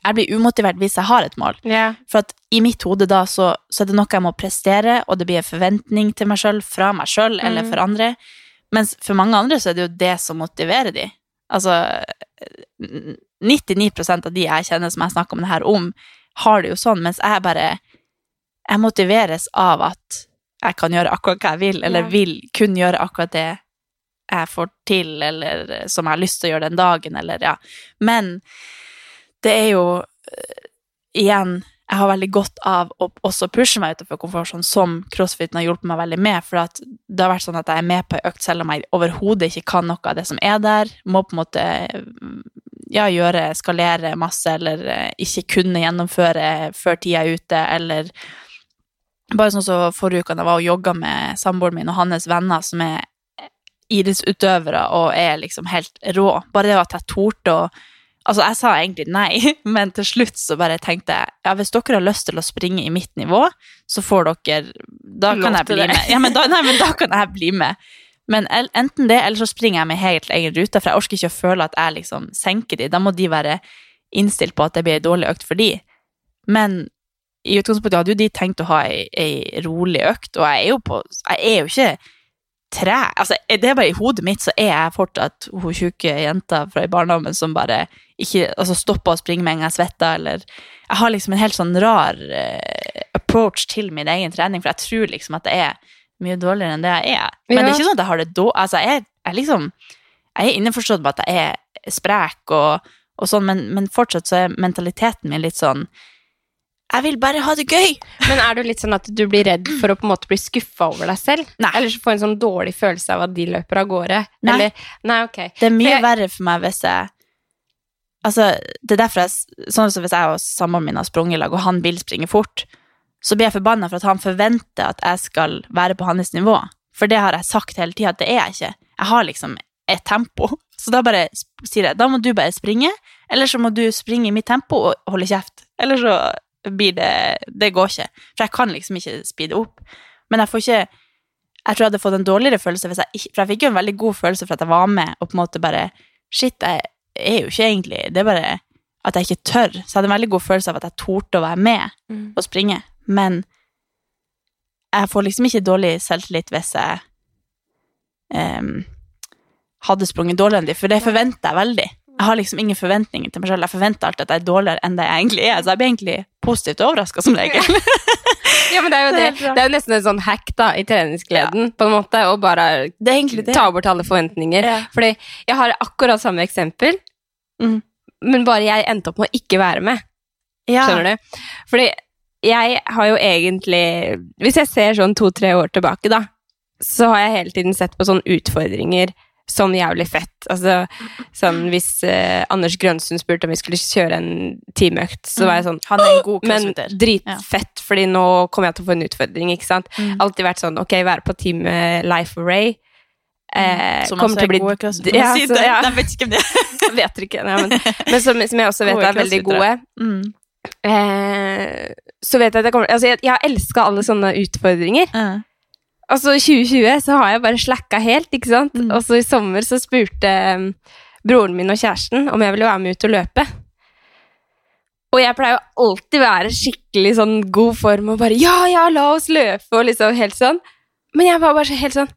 Jeg blir umotivert hvis jeg har et mål. Yeah. For at i mitt hode da, så, så er det noe jeg må prestere, og det blir en forventning til meg sjøl, fra meg sjøl eller Mm. for andre. Mens for mange andre så er det jo det som motiverer de. Altså 99% av de jeg kjenner som jeg snakker om det her om, har det jo sånn, mens jeg bare Jeg motiveres av at jeg kan gjøre akkurat hva jeg vil, eller Ja. vil kun gjøre akkurat det jeg får til, eller som jeg har lyst til å gjøre den dagen, eller ja. Men det er jo øh, igjen jeg har veldig godt av å også pushe meg utenfor komfortsonen, som crossfiten har hjulpet meg veldig med. For det har vært sånn at jeg er med på ei økt selv om jeg overhodet ikke kan noe av det som er der. Må på en måte ja, gjøre, skalere masse, eller eh, ikke kunne gjennomføre før tida er ute, eller bare sånn som forrige uke da jeg var og jogga med samboeren min og hans venner, som er idrettsutøvere og er liksom helt rå. Bare det at jeg torde å Altså, jeg sa egentlig nei, <laughs> men til slutt så bare tenkte jeg ja, hvis dere har lyst til å springe i mitt nivå, så får dere Da kan jeg bli det. med. Ja, men da, nei, men da kan jeg bli med. Men enten det, eller så springer jeg med helt egen rute, for jeg orker ikke å føle at jeg liksom senker de. Da må de være innstilt på at det blir ei dårlig økt for de. Men i utgangspunktet hadde jo de tenkt å ha ei, ei rolig økt, og jeg er jo på Jeg er jo ikke tre... Altså, det er bare i hodet mitt så er jeg fortsatt hun tjukke jenta fra i barndommen som bare ikke altså, stopper å springe med en gang jeg svetter, eller Jeg har liksom en helt sånn rar uh, approach til min egen trening, for jeg tror liksom at det er mye dårligere enn det jeg er. Men Ja. det er ikke sånn at jeg har det dårlig. Altså, jeg jeg liksom Jeg er innforstått med at jeg er sprek og, og sånn, men, men fortsatt så er mentaliteten min litt sånn Jeg vil bare ha det gøy! Men er du litt sånn at du blir redd for å på en måte bli skuffa over deg selv? Nei. Eller så få en sånn dårlig følelse av at de løper av gårde? Nei. Eller, nei, ok. Det er mye jeg- verre for meg hvis jeg Altså, det er derfor jeg Sånn som hvis jeg og samboeren min har sprunget i lag, og han vil springe fort, så blir jeg forbanna for at han forventer at jeg skal være på hans nivå. For det har jeg sagt hele tida, at det er jeg ikke. Jeg har liksom et tempo. Så da bare sier jeg da må du bare springe, eller så må du springe i mitt tempo og holde kjeft. Eller så blir det Det går ikke. For jeg kan liksom ikke speede opp. Men jeg får ikke Jeg tror jeg hadde fått en dårligere følelse hvis jeg ikke For jeg fikk jo en veldig god følelse for at jeg var med og på en måte bare Shit, jeg er jo ikke egentlig Det er bare at jeg ikke tør. Så jeg hadde en veldig god følelse av at jeg torde å være med Mm. og springe. Men jeg får liksom ikke dårlig selvtillit hvis jeg um, hadde sprunget dårligere enn de, for det forventer jeg veldig. Jeg har liksom ingen forventninger til meg selv. Jeg forventer alltid at jeg er dårligere enn det jeg egentlig er, så jeg blir egentlig positivt overraska som regel. Ja, men det er jo <laughs> Det det. er jo nesten en sånn hack da, i treningsgleden, på en måte, å bare ta bort alle forventninger. Ja. Fordi jeg har akkurat samme eksempel, Mm. men bare jeg endte opp med å ikke være med. Ja. Skjønner du? Fordi jeg har jo egentlig Hvis jeg ser sånn to-tre år tilbake, da, så har jeg hele tiden sett på sånne utfordringer som jævlig fett. Altså, sånn hvis eh, Anders Grønsund spurte om vi skulle kjøre en timeøkt, så var jeg sånn Han er en god Men dritfett, dritfett, fordi nå kommer jeg til å få en utfordring, ikke sant? Mm. Alltid vært sånn, ok, være på team Life Array. Eh, Som også er bli gode crossfitter. Ja, så- det. ja. Jeg vet ikke om det <laughs> er. Vet ikke, ja, men, men som, som jeg også vet er veldig gode. Mm. Eh, så vet jeg at jeg kommer Altså, jeg, jeg har elska alle sånne utfordringer. Ja. Altså, i 2020 så har jeg bare slacka helt, ikke sant? Mm. Og så i sommer så spurte um, broren min og kjæresten om jeg ville være med ut og løpe. Og jeg pleier jo alltid være skikkelig sånn god form og bare ja, ja, la oss løpe og liksom helt sånn. Men jeg var bare helt sånn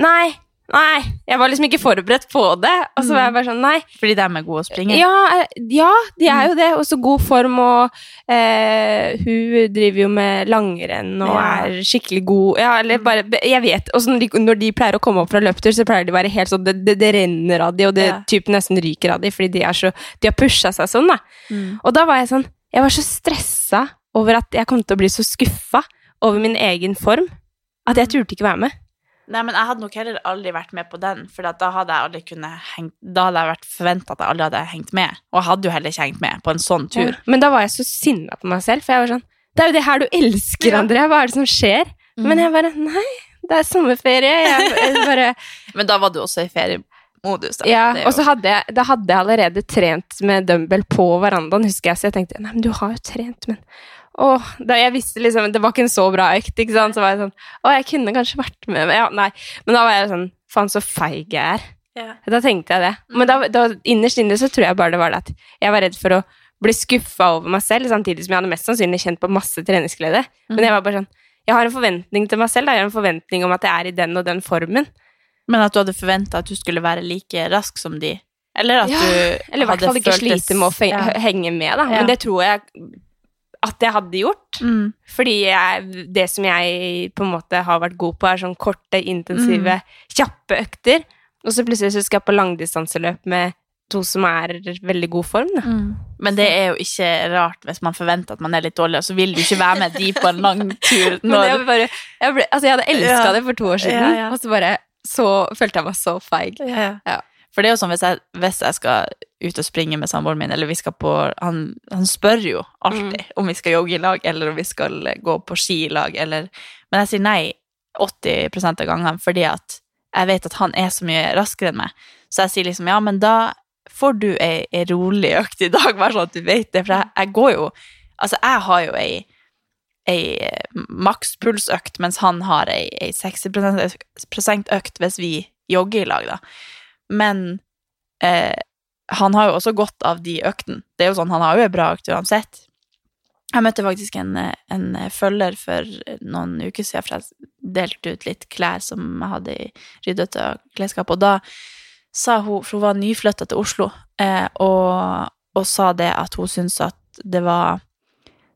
Nei, nei. Jeg var liksom ikke forberedt på det. Og så var jeg bare sånn nei. Fordi de er gode å springe. Ja, eh, ja, de er jo det. Og så god form, og eh, hun driver jo med langrenn og Ja. er skikkelig god. Ja, eller bare Jeg vet. Og når, de, når de pleier å komme opp fra løpetur, så pleier de å være helt sånn Det, det, det renner av de, og det Ja. typ nesten ryker av de, fordi de, er så, de har pusha seg sånn, da. Mm. Og da var jeg sånn Jeg var så stressa over at jeg kom til å bli så skuffa over min egen form at jeg turte ikke være med. Nei, men jeg hadde nok heller aldri vært med på den, for da hadde jeg aldri kunnet hengt Da hadde jeg vært forventa at jeg aldri hadde hengt med, og jeg hadde jo heller ikke hengt med på en sånn tur. Men da var jeg så sinna på meg selv, for jeg var sånn Det er jo det her du elsker, Ja. André. Hva er det som skjer? Mm. Men jeg bare Nei, det er sommerferie. Jeg, jeg bare <laughs> Men da var du også i feriemodus, da. Ja, og så hadde jeg, da hadde jeg allerede trent med dumbbell på verandaen, husker jeg, så jeg tenkte nei, men du har jo trent, men Åh, da jeg visste liksom Det var ikke en så bra økt, ikke sant? Så var jeg sånn Å, jeg kunne kanskje vært med, men ja, nei. Men da var jeg sånn Faen, så feig jeg er. ja. Da tenkte jeg det. Men da, da, innerst inne så tror jeg bare det var det at jeg var redd for å bli skuffa over meg selv, samtidig som jeg hadde mest sannsynlig kjent på masse treningsglede. Men jeg var bare sånn Jeg har en forventning til meg selv. Da. Jeg har en forventning om at jeg er i den og den formen. Men at du hadde forventa at du skulle være like rask som de? Eller at Ja, du Eller i hvert fall ikke slite med å ja. henge med, da. Men det tror jeg at jeg hadde gjort. Mm. Fordi jeg, det som jeg på en måte har vært god på, er sånn korte, intensive, kjappe økter. Og så plutselig så skal jeg på langdistanseløp med to som er i veldig god form. Da. Men det er jo ikke rart hvis man forventer at man er litt dårlig, og så vil du ikke være med de på en lang tur. <laughs> Men Når, jeg, bare, jeg, ble, altså jeg hadde elska Ja. det for to år siden, Ja, ja. og så bare så følte jeg meg så feig. Ja. For det er jo sånn hvis jeg, hvis jeg skal ut og springe med samboeren min, eller vi skal på Han, han spør jo alltid om vi skal jogge i lag, eller om vi skal gå på ski i lag, eller Men jeg sier nei 80% av gangene fordi at jeg vet at han er så mye raskere enn meg. Så jeg sier liksom ja, men da får du ei, ei rolig økt i dag, bare sånn at du vet det. For jeg, jeg går jo Altså, jeg har jo ei, ei makspulsøkt, mens han har ei, ei 60% økt hvis vi jogger i lag, da. Men eh, han har jo også godt av de øktene. Det er jo sånn, Han har jo ei bra økt uansett. Jeg møtte faktisk en, en, følger for noen uker siden, for jeg delte ut litt klær som jeg hadde i ryddete klesskap, og da sa hun, for hun var nyflytta til Oslo, eh, og, og, sa det at hun syntes at det var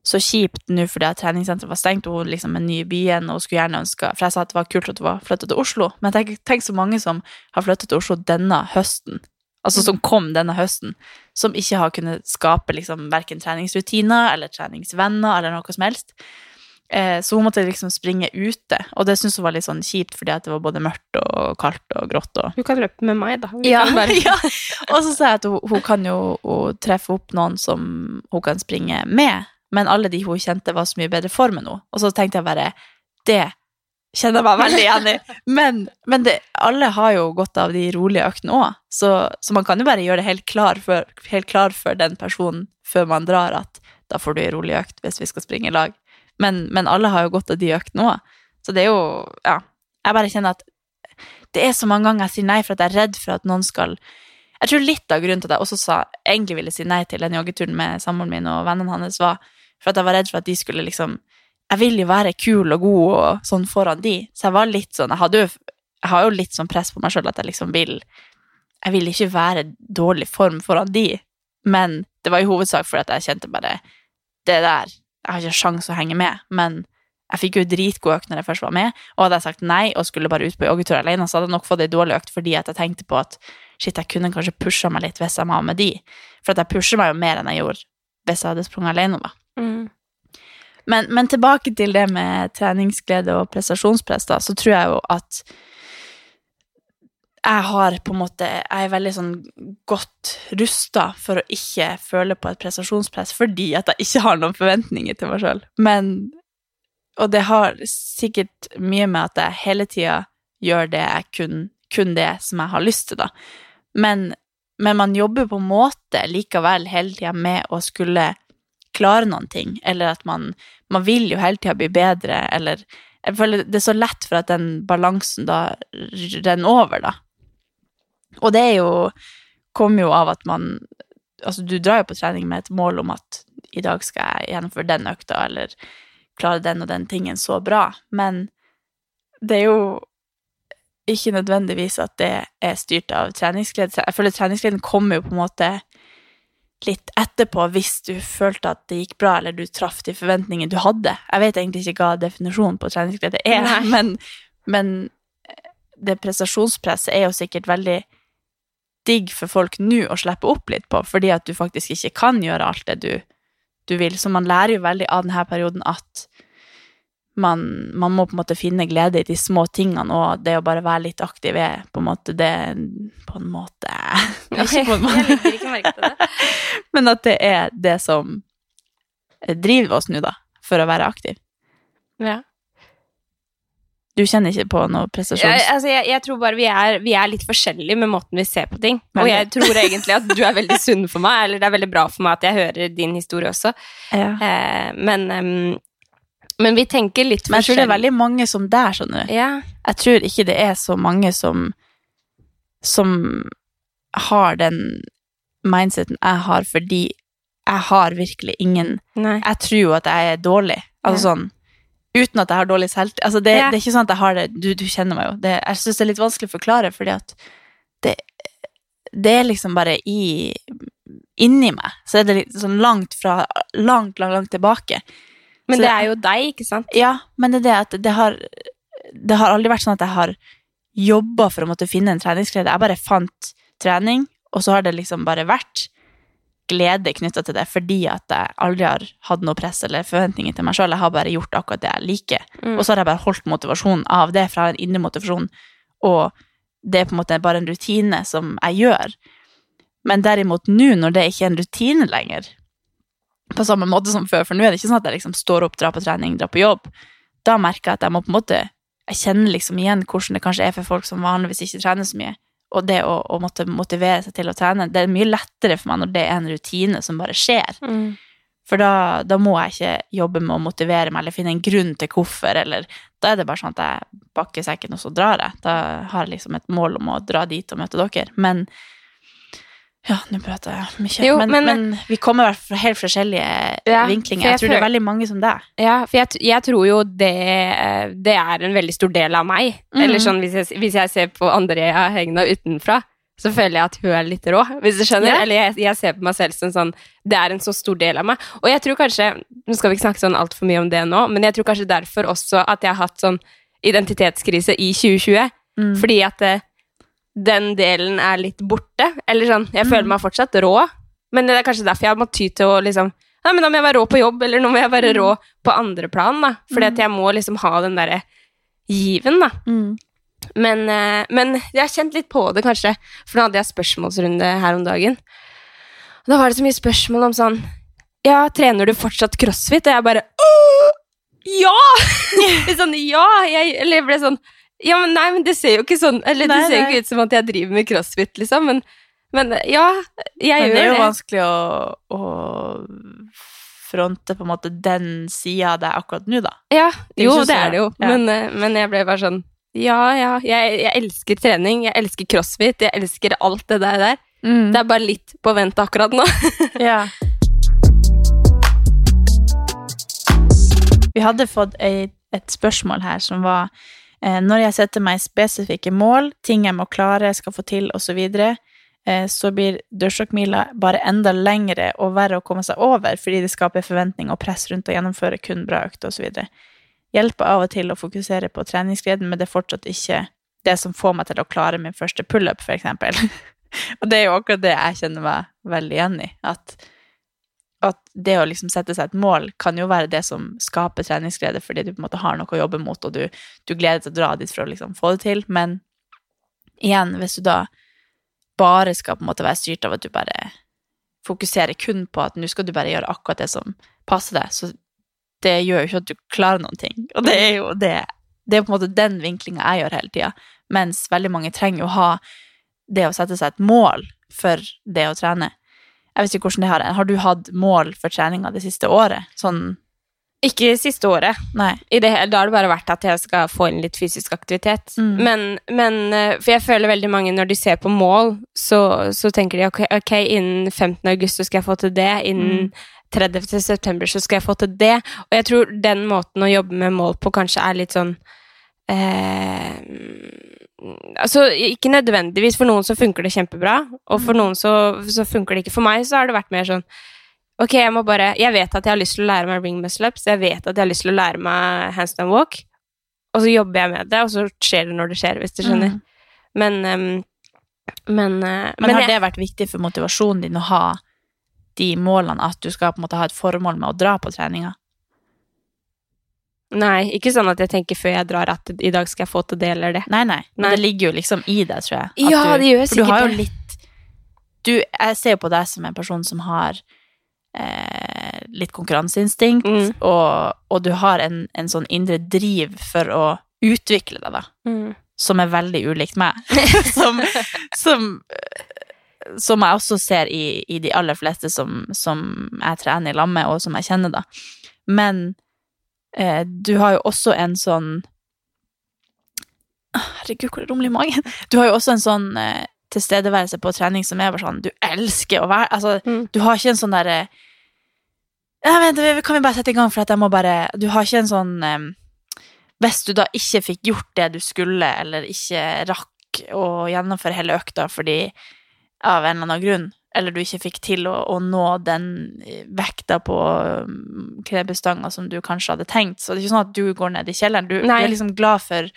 så kjipt nå fordi at treningssenteret var stengt, og hun liksom er ny i byen, og hun skulle gjerne ønske For jeg sa at det var kult at hun var flytta til Oslo, men tenk, tenk så mange som har flyttet til Oslo denne høsten, altså som kom denne høsten, som ikke har kunnet skape liksom verken treningsrutiner eller treningsvenner eller noe som helst. Eh, så hun måtte liksom springe ute, og det syntes hun var litt sånn kjipt fordi det var både mørkt og kaldt og grått. Og... Hun kan løpe med meg, da. Ja, bare... <laughs> ja, Og så sa jeg at hun, hun kan jo treffe opp noen som hun kan springe med, men alle de hun kjente, var så mye bedre form enn henne. Og så tenkte jeg bare Det kjenner jeg meg veldig igjen i. <laughs> Men, men det, alle har jo godt av de rolige øktene òg, så, så, man kan jo bare gjøre det helt klar, for, helt klar for den personen før man drar, at da får du ei rolig økt hvis vi skal springe i lag. Men, men alle har jo godt av de øktene òg. Så det er jo Ja. Jeg bare kjenner at det er så mange ganger jeg sier nei for at jeg er redd for at noen skal Jeg tror litt av grunnen til at jeg også sa, egentlig ville si nei til den joggeturen med samboeren min og vennene hans, var for at jeg var redd for at de skulle liksom Jeg vil jo være kul og god og sånn foran de, så jeg var litt sånn Jeg, hadde jo, jeg har jo litt sånn press på meg sjøl at jeg liksom vil Jeg vil ikke være dårlig form foran de, men det var i hovedsak fordi at jeg kjente bare Det der Jeg har ikke sjans å henge med, men jeg fikk jo dritgod økt når jeg først var med, og hadde jeg sagt nei og skulle bare ut på joggetur alene, så hadde jeg nok fått ei dårlig økt fordi at jeg tenkte på at shit, jeg kunne kanskje pusha meg litt hvis jeg var med de. For at jeg pusher meg jo mer enn jeg gjorde hvis jeg hadde sprunget alene, da. Mm. Men, men, tilbake til det med treningsglede og prestasjonspress, da, så tror jeg jo at jeg har på en måte Jeg er veldig sånn godt rusta for å ikke føle på et prestasjonspress fordi at jeg ikke har noen forventninger til meg sjøl. Men Og det har sikkert mye med at jeg hele tida gjør det jeg kun, kun det som jeg har lyst til, da. Men, men man jobber på en måte likevel hele tida med å skulle klare noen ting, eller at man, man vil jo hele tida bli bedre, eller Jeg føler det er så lett for at den balansen da renner over, da. Og det er jo kommer jo av at man Altså, du drar jo på trening med et mål om at i dag skal jeg gjennomføre den økta, eller klare den og den tingen så bra, men det er jo ikke nødvendigvis at det er styrt av treningsglede. Jeg føler treningsgleden kommer jo på en måte litt etterpå hvis du følte at det gikk bra, eller du traff de forventningene du hadde. Jeg vet egentlig ikke hva definisjonen på treningsglede er, <laughs> men, men, det prestasjonspresset er jo sikkert veldig digg for folk nå å slippe opp litt på, fordi at du faktisk ikke kan gjøre alt det du, du vil. Så man lærer jo veldig av denne perioden at man, man, må på en måte finne glede i de små tingene, og det å bare være litt aktiv er på en måte det På en måte. <laughs> Jeg liker ikke merke til det. <laughs> Men at det er det som driver oss nå, da, for å være aktiv. Ja. Du kjenner ikke på noe prestasjons... Jeg, altså jeg, jeg tror bare vi er, vi er, litt forskjellige med måten vi ser på ting. Og jeg tror egentlig at du er veldig sunn for meg, eller det er veldig bra for meg at jeg hører din historie også. Ja. Eh, men um, men vi tenker litt forskjellig. Men jeg tror det er veldig mange som der, skjønner du. Ja. Jeg tror ikke det er så mange som som har den mindseten jeg har, fordi jeg har virkelig ingen Nei. Jeg tror jo at jeg er dårlig. Altså ja. sånn Uten at jeg har dårlig selvtillit. Altså det, ja. det, er ikke sånn at jeg har det Du, du kjenner meg jo. Det, jeg syns det er litt vanskelig å forklare, fordi at det, det er liksom bare i Inni meg. Så er det litt sånn langt fra Langt, langt, langt tilbake. Men det er jo deg, ikke sant? Ja, men det er det at det har, det har aldri vært sånn at jeg har jobba for å måtte finne en treningsglede. Jeg bare fant trening, og så har det liksom bare vært glede knytta til det fordi at jeg aldri har hatt noe press eller forventninger til meg sjøl. Jeg har bare gjort akkurat det jeg liker. Mm. Og så har jeg bare holdt motivasjonen av det fra en indre motivasjon, og det er på en måte bare en rutine som jeg gjør. Men derimot nå, når det ikke er en rutine lenger, på samme måte som før, for nå er det ikke sånn at jeg liksom står opp, drar på trening, drar på jobb. Da merker jeg at jeg må på en måte Jeg kjenner liksom igjen hvordan det kanskje er for folk som vanligvis ikke trener så mye, og det å, å måtte motivere seg til å trene, det er mye lettere for meg når det er en rutine som bare skjer. Mm. For da, da må jeg ikke jobbe med å motivere meg eller finne en grunn til hvorfor, eller da er det bare sånn at jeg pakker sekken, og så drar jeg. Da har jeg liksom et mål om å dra dit og møte dere. Men ja, nå prater jeg mye. Jo, men, men- men, vi kommer fra helt forskjellige Ja, vinklinger. for jeg Jeg tror det er veldig mange som deg. Ja, for jeg, jeg tror jo det, det er en veldig stor del av meg. Mm. Eller sånn hvis jeg, hvis jeg ser på Andrea Hegna utenfra, så føler jeg at hun er litt rå, hvis du skjønner. Ja. Eller jeg, jeg ser på meg selv som sånn Det er en så stor del av meg. Og jeg tror kanskje Nå skal vi ikke snakke sånn altfor mye om det nå, men jeg tror kanskje derfor også at jeg har hatt sånn identitetskrise i 2020. Mm. Fordi at eh, den delen er litt borte. Eller sånn, jeg føler Mm. meg fortsatt rå, men det er kanskje derfor jeg har måttet ty til å liksom Nei, men da må jeg være rå på jobb, eller nå må jeg være Mm. rå på andre plan, da. Fordi at jeg må liksom ha den derre given, da. Mm. Men, eh, men jeg har kjent litt på det, kanskje. For nå hadde jeg spørsmålsrunde her om dagen. Og da var det så mye spørsmål om sånn Ja, trener du fortsatt crossfit? Og jeg bare Åh, ja! <laughs> Sånn ja! Jeg, eller jeg ble sånn Ja, men nei, men det ser jo ikke sånn Eller Nei, det ser jo ikke ut som at jeg driver med crossfit, liksom. Men, men ja, jeg Men gjør det Det er jo vanskelig å, å fronte på en måte den sida av deg akkurat nå, da. Ja, Det jo, det er det jo. ja. Men, eh, men jeg ble bare sånn Ja, ja, jeg, jeg elsker trening, jeg elsker crossfit, jeg elsker alt det der. der. Det er bare litt på vent akkurat nå. <laughs> Ja. Vi hadde fått et, et spørsmål her som var Når jeg setter meg spesifikke mål, ting jeg må klare, skal få til, osv., eh, så blir dørstokkmila bare enda lengre og verre å komme seg over fordi det skaper forventning og press rundt å gjennomføre kun bra økter osv. Hjelper av og til å fokusere på treningsgleden, men det er fortsatt ikke det som får meg til å klare min første pullup, eksempel. <laughs> og det er jo akkurat det jeg kjenner meg veldig igjen i. At at det å liksom sette seg et mål kan jo være det som skaper treningsglede, fordi du på en måte har noe å jobbe mot, og du, du gleder deg til å dra dit for å liksom få det til. Men igjen, hvis du da bare skal på en måte være styrt av at du bare fokuserer kun på at nå skal du bare gjøre akkurat det som passer deg, så det gjør jo ikke at du klarer noen ting. Og det er jo det Det er på en måte den vinklinga jeg gjør hele tida, mens veldig mange trenger jo å ha det å sette seg et mål for det å trene. Jeg vet ikke hvordan det har Har du hatt mål for treninga det siste året? Sånn Ikke siste året. Nei. I det, da har det bare vært at jeg skal få inn litt fysisk aktivitet. Mm. Men, men eh, For jeg føler veldig mange når de ser på mål, så, så tenker de ok, okay innen 15. august så skal jeg få til det. Innen 30. september så skal jeg få til det. Og jeg tror den måten å jobbe med mål på kanskje er litt sånn eh, Altså, ikke nødvendigvis. For noen så funker det kjempebra, og for noen så, så funker det ikke. For meg så har det vært mer sånn Ok, jeg må bare Jeg vet at jeg har lyst til å lære meg ring muscle ups, jeg vet at jeg har lyst til å lære meg handstand walk, og så jobber jeg med det, og så skjer det når det skjer, hvis du skjønner. Mm. Men um, Men, eh, Men, har jeg, det vært viktig for motivasjonen din å ha de målene, at du skal på en måte ha et formål med å dra på treninga? Nei, ikke sånn at jeg tenker før jeg drar at i dag skal jeg få til det eller det. Nei, nei. Men Nei. det ligger jo liksom i deg, tror jeg. Ja, du, det gjør For du sikkert har jo det. litt du, Jeg ser jo på deg som en person som har eh, litt konkurranseinstinkt, Mm. og, og du har en, en sånn indre driv for å utvikle deg, da. Mm. som er veldig ulikt meg. <laughs> <laughs> som, som, som jeg også ser i, i de aller fleste som, som jeg trener i lag med, og som jeg kjenner, da. Men du har jo også en sånn Ah, Herregud, hvor det rumler i magen? <laughs> Du har jo også en sånn eh, tilstedeværelse på trening som er bare sånn Du elsker å være Altså, Mm. du har ikke en sånn derre «Ja, vent, Kan vi bare sette i gang, for at jeg må bare Du har ikke en sånn eh, hvis du da ikke fikk gjort det du skulle, eller ikke rakk å gjennomføre hele økta fordi av en eller annen grunn, eller du ikke fikk til å, å nå den eh, vekta på um, knebestanga som du kanskje hadde tenkt, så det er ikke sånn at du går ned i kjelleren. Du, du er liksom glad for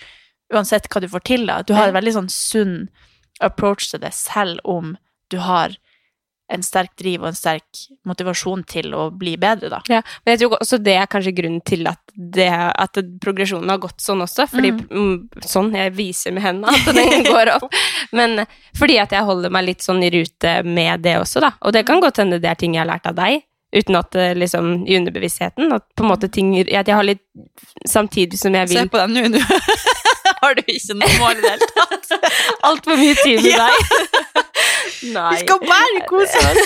uansett hva du får til, da. Du har en veldig sånn sunn approach til det, selv om du har en sterk driv og en sterk motivasjon til å bli bedre, da. Ja, men jeg tror også det er kanskje grunnen til at, det, at progresjonen har gått sånn også. Fordi, mm. Sånn, jeg viser med hendene at den <laughs> går opp. Men fordi at jeg holder meg litt sånn i rute med det også, da. Og det kan godt hende det er ting jeg har lært av deg, uten at det liksom i underbevisstheten At på en måte ting At jeg har litt Samtidig som jeg vil Se på deg nå, nå <laughs> har du ikke noe mål i det hele tatt. Altfor mye tid med <laughs> Ja. deg. Nei. Vi skal bare kose oss.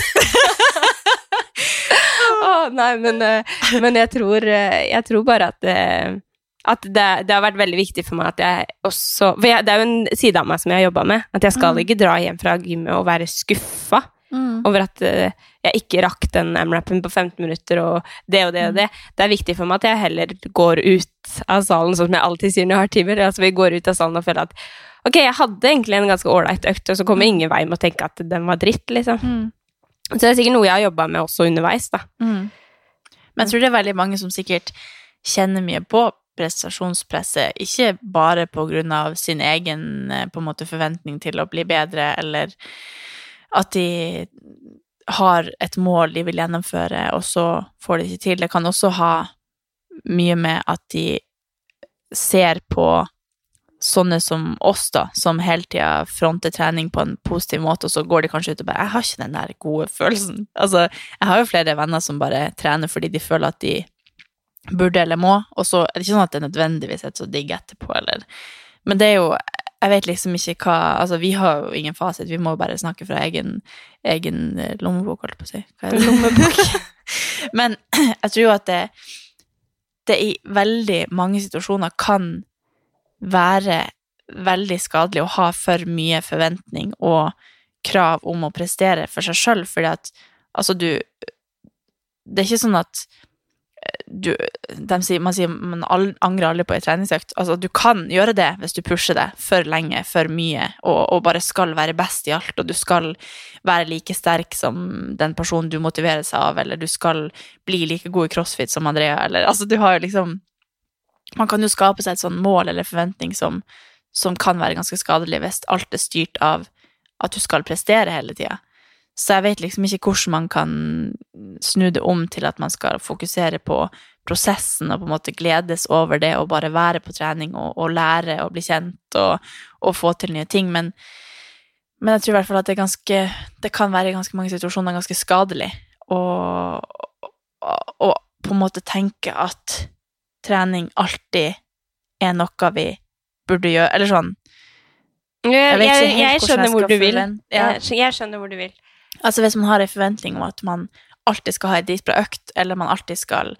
<laughs> oh, nei, men, eh, men jeg, tror, eh, jeg tror bare at, eh, at det, det har vært veldig viktig for meg at jeg også For jeg, det er jo en side av meg som jeg har jobba med. At jeg skal Mm. ikke dra hjem fra gymmet og være skuffa over at jeg ikke rakk den amrappen på 15 minutter og det og det og det. Det er viktig for meg at jeg heller går ut av salen, sånn som jeg alltid sier når jeg har timer. Altså, vi går ut av salen og føler at ok, jeg hadde egentlig en ganske ålreit økt, og så kommer ingen vei med å tenke at den var dritt, liksom. Mm. Så det er sikkert noe jeg har jobba med også underveis, da. Mm. Men jeg tror det er veldig mange som sikkert kjenner mye på prestasjonspresset, ikke bare på grunn av sin egen eh, på en måte, forventning til å bli bedre, eller at de har et mål de vil gjennomføre, og så får de ikke til. Det kan også ha mye med at de ser på sånne som oss, da, som hele tida fronter trening på en positiv måte, og så går de kanskje ut og bare 'Jeg har ikke den der gode følelsen'. Altså, jeg har jo flere venner som bare trener fordi de føler at de burde eller må, og så er det ikke sånn at det nødvendigvis er så digg etterpå, eller Men det er jo Jeg vet liksom ikke hva Altså, vi har jo ingen fasit, vi må bare snakke fra egen, egen eh, lommebok, holdt på å si. Hva er det? Lommebok. <laughs> Men <clears throat> jeg tror jo at det, det i veldig mange situasjoner kan være veldig skadelig å ha for mye forventning og krav om å prestere for seg sjøl, fordi at altså, du Det er ikke sånn at eh, du sier, Man sier man angrer aldri på ei treningsøkt. Altså, du kan gjøre det hvis du pusher det for lenge, for mye, og, og bare skal være best i alt, og du skal være like sterk som den personen du motiverer seg av, eller du skal bli like god i crossfit som Andrea, eller altså, du har jo liksom man kan jo skape seg et sånn mål eller forventning som, som kan være ganske skadelig hvis alt er styrt av at du skal prestere hele tida. Så jeg vet liksom ikke hvordan man kan snu det om til at man skal fokusere på prosessen og på en måte gledes over det og bare være på trening og, og lære og bli kjent og, og få til nye ting. Men, men jeg tror i hvert fall at det, ganske, det kan være i ganske mange situasjoner ganske skadelig å på en måte tenke at trening alltid er noe vi burde gjøre, eller sånn. Jeg, Jeg jeg, jeg skjønner hvor du vil. ja. Jeg, skjønner hvor du vil. Altså hvis man har en forventning om at man alltid skal ha en dritbra økt, eller man alltid skal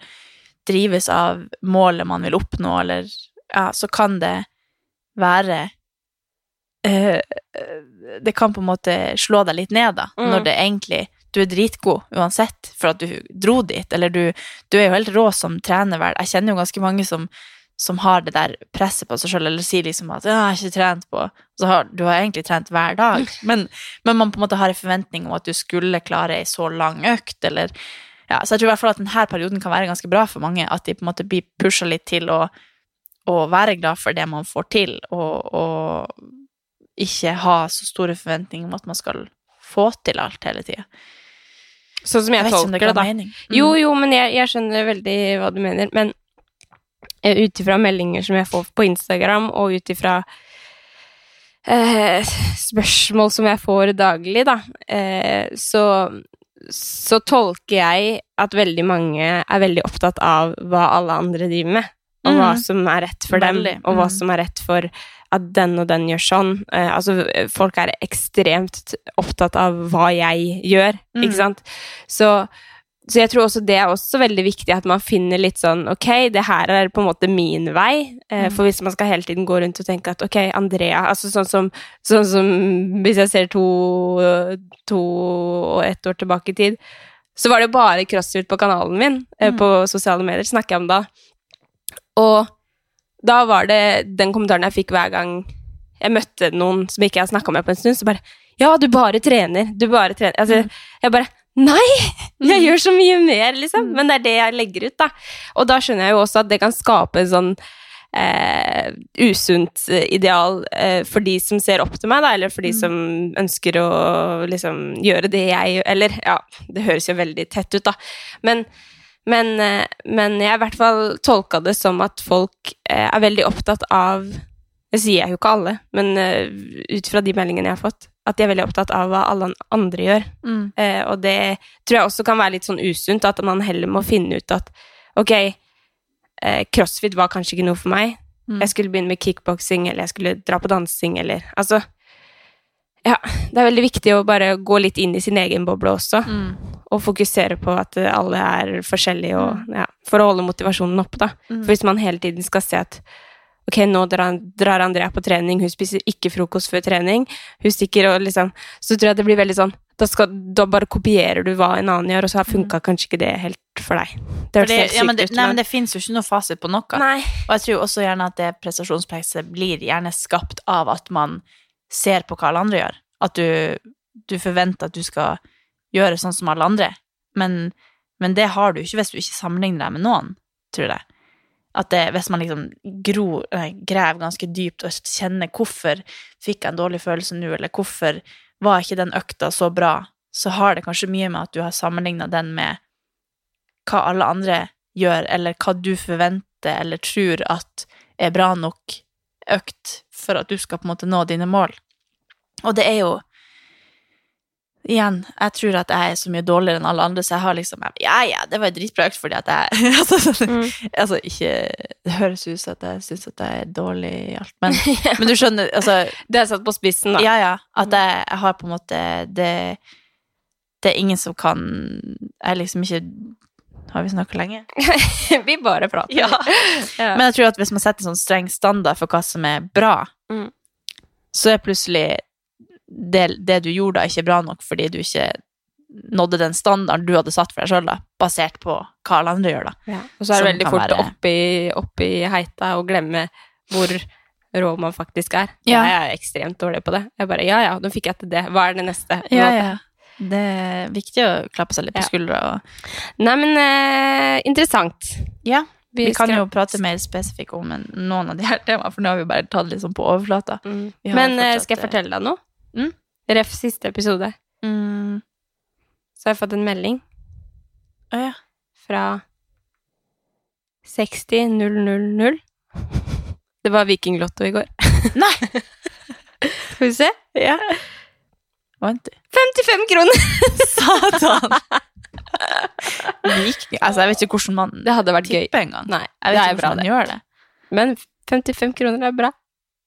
drives av målet man vil oppnå, eller ja, så kan det være eh, Det kan på en måte slå deg litt ned, da, Mm. når det egentlig Du er dritgod uansett for at du dro dit, eller du, du er jo helt rå som trener, vel. Jeg kjenner jo ganske mange som som har det der presset på seg sjøl, eller sier liksom at 'jeg har ikke trent på' Så har, du har egentlig trent hver dag, <laughs> men, men man på en måte har en forventning om at du skulle klare ei så lang økt, eller ja, Så jeg tror i hvert fall at denne perioden kan være ganske bra for mange, at de på en måte blir pusha litt til å, å være glad for det man får til, og, og ikke ha så store forventninger om at man skal få til alt hele tida. Sånn som jeg, Jeg tolker det, da. Mm. Jo, jo, men jeg, jeg skjønner veldig hva du mener. Men eh, ut ifra meldinger som jeg får på Instagram, og ut ifra eh, spørsmål som jeg får daglig, da, eh, så, så tolker jeg at veldig mange er veldig opptatt av hva alle andre driver med, og hva Mhm. som er rett for dem, Veldig, og hva mhm. som er rett for at den og den gjør sånn. Eh, altså, folk er ekstremt opptatt av hva jeg gjør, mm. ikke sant? Så, så jeg tror også det er også veldig viktig at man finner litt sånn Ok, det her er på en måte min vei. Eh, Mm. For hvis man skal hele tiden gå rundt og tenke at ok, Andrea Altså sånn som, sånn som Hvis jeg ser to, to og ett år tilbake i tid, så var det bare crossfit på kanalen min. Eh, Mm. På sosiale medier snakker jeg om da. Og da var det den kommentaren jeg fikk hver gang jeg møtte noen som ikke jeg snakka med på en stund, så bare Ja, du bare trener. Du bare trener. Altså, Mm. jeg bare Nei! Jeg Mm. gjør så mye mer, liksom. Mm. Men det er det jeg legger ut, da. Og da skjønner jeg jo også at det kan skape en sånn eh, usunt eh, ideal eh, for de som ser opp til meg, da, eller for de Mm. som ønsker å liksom gjøre det jeg. Eller, ja, det høres jo veldig tett ut, da. Men, men, eh, men jeg har i hvert fall tolka det som at folk eh, er veldig opptatt av Det sier jeg jo ikke alle, men eh, ut fra de meldingene jeg har fått, at de er veldig opptatt av hva alle andre gjør. Mm. Og det tror jeg også kan være litt sånn usunt, at man heller må finne ut at ok, crossfit var kanskje ikke noe for meg, Mm. jeg skulle begynne med kickboksing, eller jeg skulle dra på dansing, eller Altså Ja, det er veldig viktig å bare gå litt inn i sin egen boble også, Mm. og fokusere på at alle er forskjellige, og ja, for å holde motivasjonen oppe, da. Mm. For hvis man hele tiden skal se at Ok, nå drar, drar Andrea på trening, hun spiser ikke frokost før trening, hun stikker og liksom Så tror jeg det blir veldig sånn Da, skal, da bare kopierer du hva en annen gjør, og så har mm. kanskje ikke det helt for deg. Det For høres helt sykt ja, men det, ut, nei, men det finnes jo ikke noe fasit på noe. Nei. Og jeg tror også gjerne at det prestasjonspresset blir gjerne skapt av at man ser på hva alle andre gjør. At du, du forventer at du skal gjøre sånn som alle andre. Men, men det har du ikke hvis du ikke sammenligner deg med noen, tror jeg. At det, hvis man liksom graver ganske dypt og kjenner hvorfor fikk jeg en dårlig følelse nå, eller hvorfor var ikke den økta så bra, så har det kanskje mye med at du har sammenligna den med hva alle andre gjør, eller hva du forventer eller tror at er bra nok økt for at du skal på en måte nå dine mål. Og det er jo Igjen, jeg tror at jeg er så mye dårligere enn alle andre, så jeg har liksom Ja, ja, det var dritbra økt fordi at jeg <laughs> altså, Mm. altså, ikke Det høres ut som at jeg syns at jeg er dårlig i alt, men, <laughs> men du skjønner, altså Det er satt på spissen, da. Ja, ja. At jeg, jeg har på en måte det, det er ingen som kan Jeg er liksom ikke Har vi snakka lenge? <laughs> Vi bare prater. Ja. <laughs> Ja. Men jeg tror at hvis man setter sånn streng standard for hva som er bra, Mm. så er plutselig det, det du gjorde da, ikke bra nok fordi du ikke nådde den standarden du hadde satt for deg sjøl, basert på hva alle andre gjør, da. Ja. Og så er det veldig fort være- oppi, oppi heita å glemme hvor rå man faktisk er. Ja. Jeg er ekstremt dårlig på det. Jeg bare Ja, ja, nå fikk jeg til det. Hva er det neste? på Ja, ja. Det er viktig å klappe seg litt på skuldra. Og, Nei, men eh, interessant. ja, vi, kan skal- jo prate mer spesifikt om en- noen av de her temaene, for nå har vi bare tatt litt sånn på overflata. Mm. Men eh, fortsatt, skal jeg eh, fortelle deg noe? Mm. Ref siste episode. Mm. Så har jeg fått en melding Å ja. fra 60000. Det var Vikinglotto i går. Nei! <laughs> Skal vi se? Ja. Vent, du. 55 kroner! <laughs> Satan! Vikning Altså, jeg vet ikke hvordan man Det hadde vært gøy. engang. Nei, Jeg vet ikke hvordan man gjør det. Men 55 kroner er bra.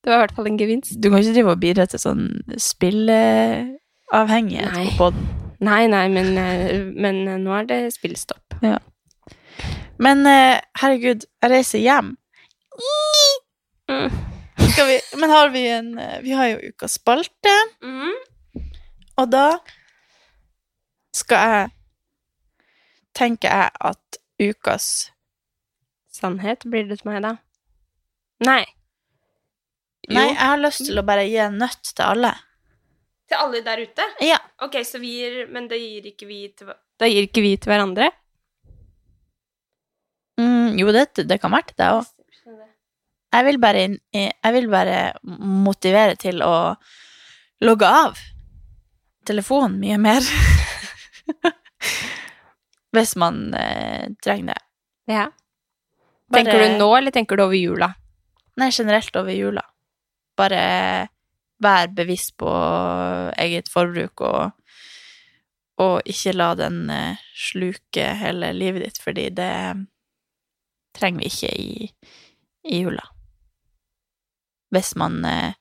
Det var i hvert fall en gevinst. Du kan ikke drive og bidra til sånn spilleavhengighet Nei. på podden. Nei, nei, men, eh, men eh, nå er det spillstopp. Men eh, herregud, jeg reiser hjem. Mm. Skal vi, men har vi en eh, Vi har jo ukas spalte, og da skal jeg Tenker jeg at ukas Sannhet blir det til meg, da. Nei. Jo. Nei, jeg har lyst til å bare gi en nøtt til alle. Til alle der ute? Ja. Ok, så vi gir Men det gir ikke vi til Da gir ikke vi til hverandre? Mm, jo, det, det kan være til deg òg. Jeg vil bare, jeg vil bare motivere til å logge av telefonen mye mer. <laughs> Hvis man eh, trenger det. Ja. Bare- Tenker du nå, eller tenker du over jula? Nei, generelt over jula. Bare vær bevisst på eget forbruk og, og ikke la den eh, sluke hele livet ditt, fordi det trenger vi ikke i, i jula. Hvis man eh,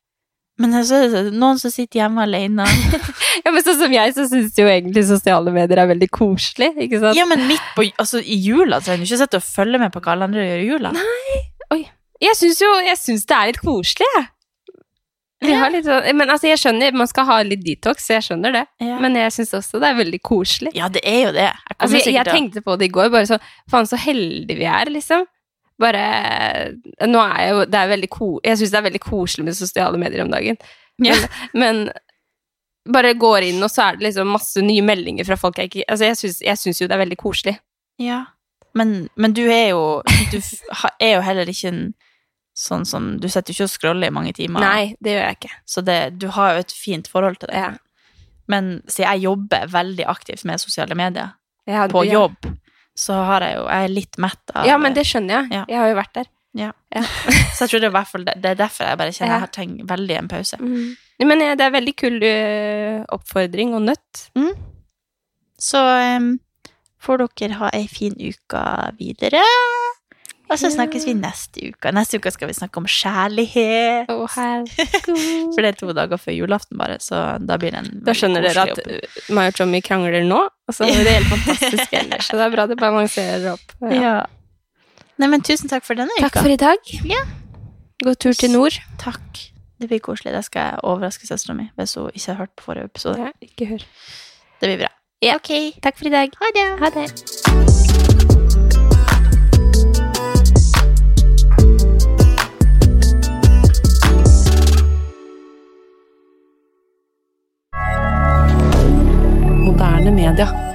Men så er det noen som sitter hjemme alene. <laughs> Ja, men sånn som jeg, så syns jo egentlig sosiale medier er veldig koselig, ikke sant? Ja, men midt på Altså, i jula trenger du ikke sitte og følge med på hva alle andre gjør i jula. Nei, oi. Jeg syns jo jeg synes det er litt koselig, jeg. Har litt sånn, men altså, jeg skjønner, man skal ha litt detox, jeg skjønner det. Ja. Men jeg syns også det er veldig koselig. ja, det er jo det. Jeg, Altså, jeg, jeg tenkte på det i går, bare sånn Faen, så heldige vi er, liksom. Bare Nå er jeg jo Det er veldig ko... Jeg syns det er veldig koselig med sosiale medier om dagen. Ja. Men bare går inn, og så er det liksom masse nye meldinger fra folk jeg ikke Altså, jeg syns, jo det er veldig koselig. Ja. Men, men du er jo Du er jo heller ikke en sånn som Du sitter jo ikke og scroller i mange timer. Nei, det gjør jeg ikke. Så det, du har jo et fint forhold til det. Ja. Men siden jeg jobber veldig aktivt med sosiale medier, Ja, på jobb, så har jeg jo Jeg er litt mett av Ja, men det skjønner jeg. Ja. Jeg har jo vært der. <laughs> Så jeg tror det er hvert fall det, er derfor jeg bare kjenner Ja. jeg har tenkt veldig en pause. Men eh, det er veldig kul eh, oppfordring og nøtt. Så um, får dere ha ei fin uke videre. Og så snakkes vi neste uke. Neste uke skal vi snakke om kjærlighet. Oh. <laughs> For det er to dager før julaften, bare, så da blir det en Da skjønner dere at meg og Tommy krangler nå, og så er det helt fantastisk ellers. Så det er bra det balanserer opp. Ja. Ja. Nei, men tusen takk for denne Takk uka. for i dag. Ja. God tur til nord. Takk. Det blir koselig. Da skal jeg overraske søstera mi hvis hun ikke har hørt på forrige episode. Ja, ikke hør. Det blir bra. Ja. Ok. Takk for i dag. Ha det. Ha det. Moderne media.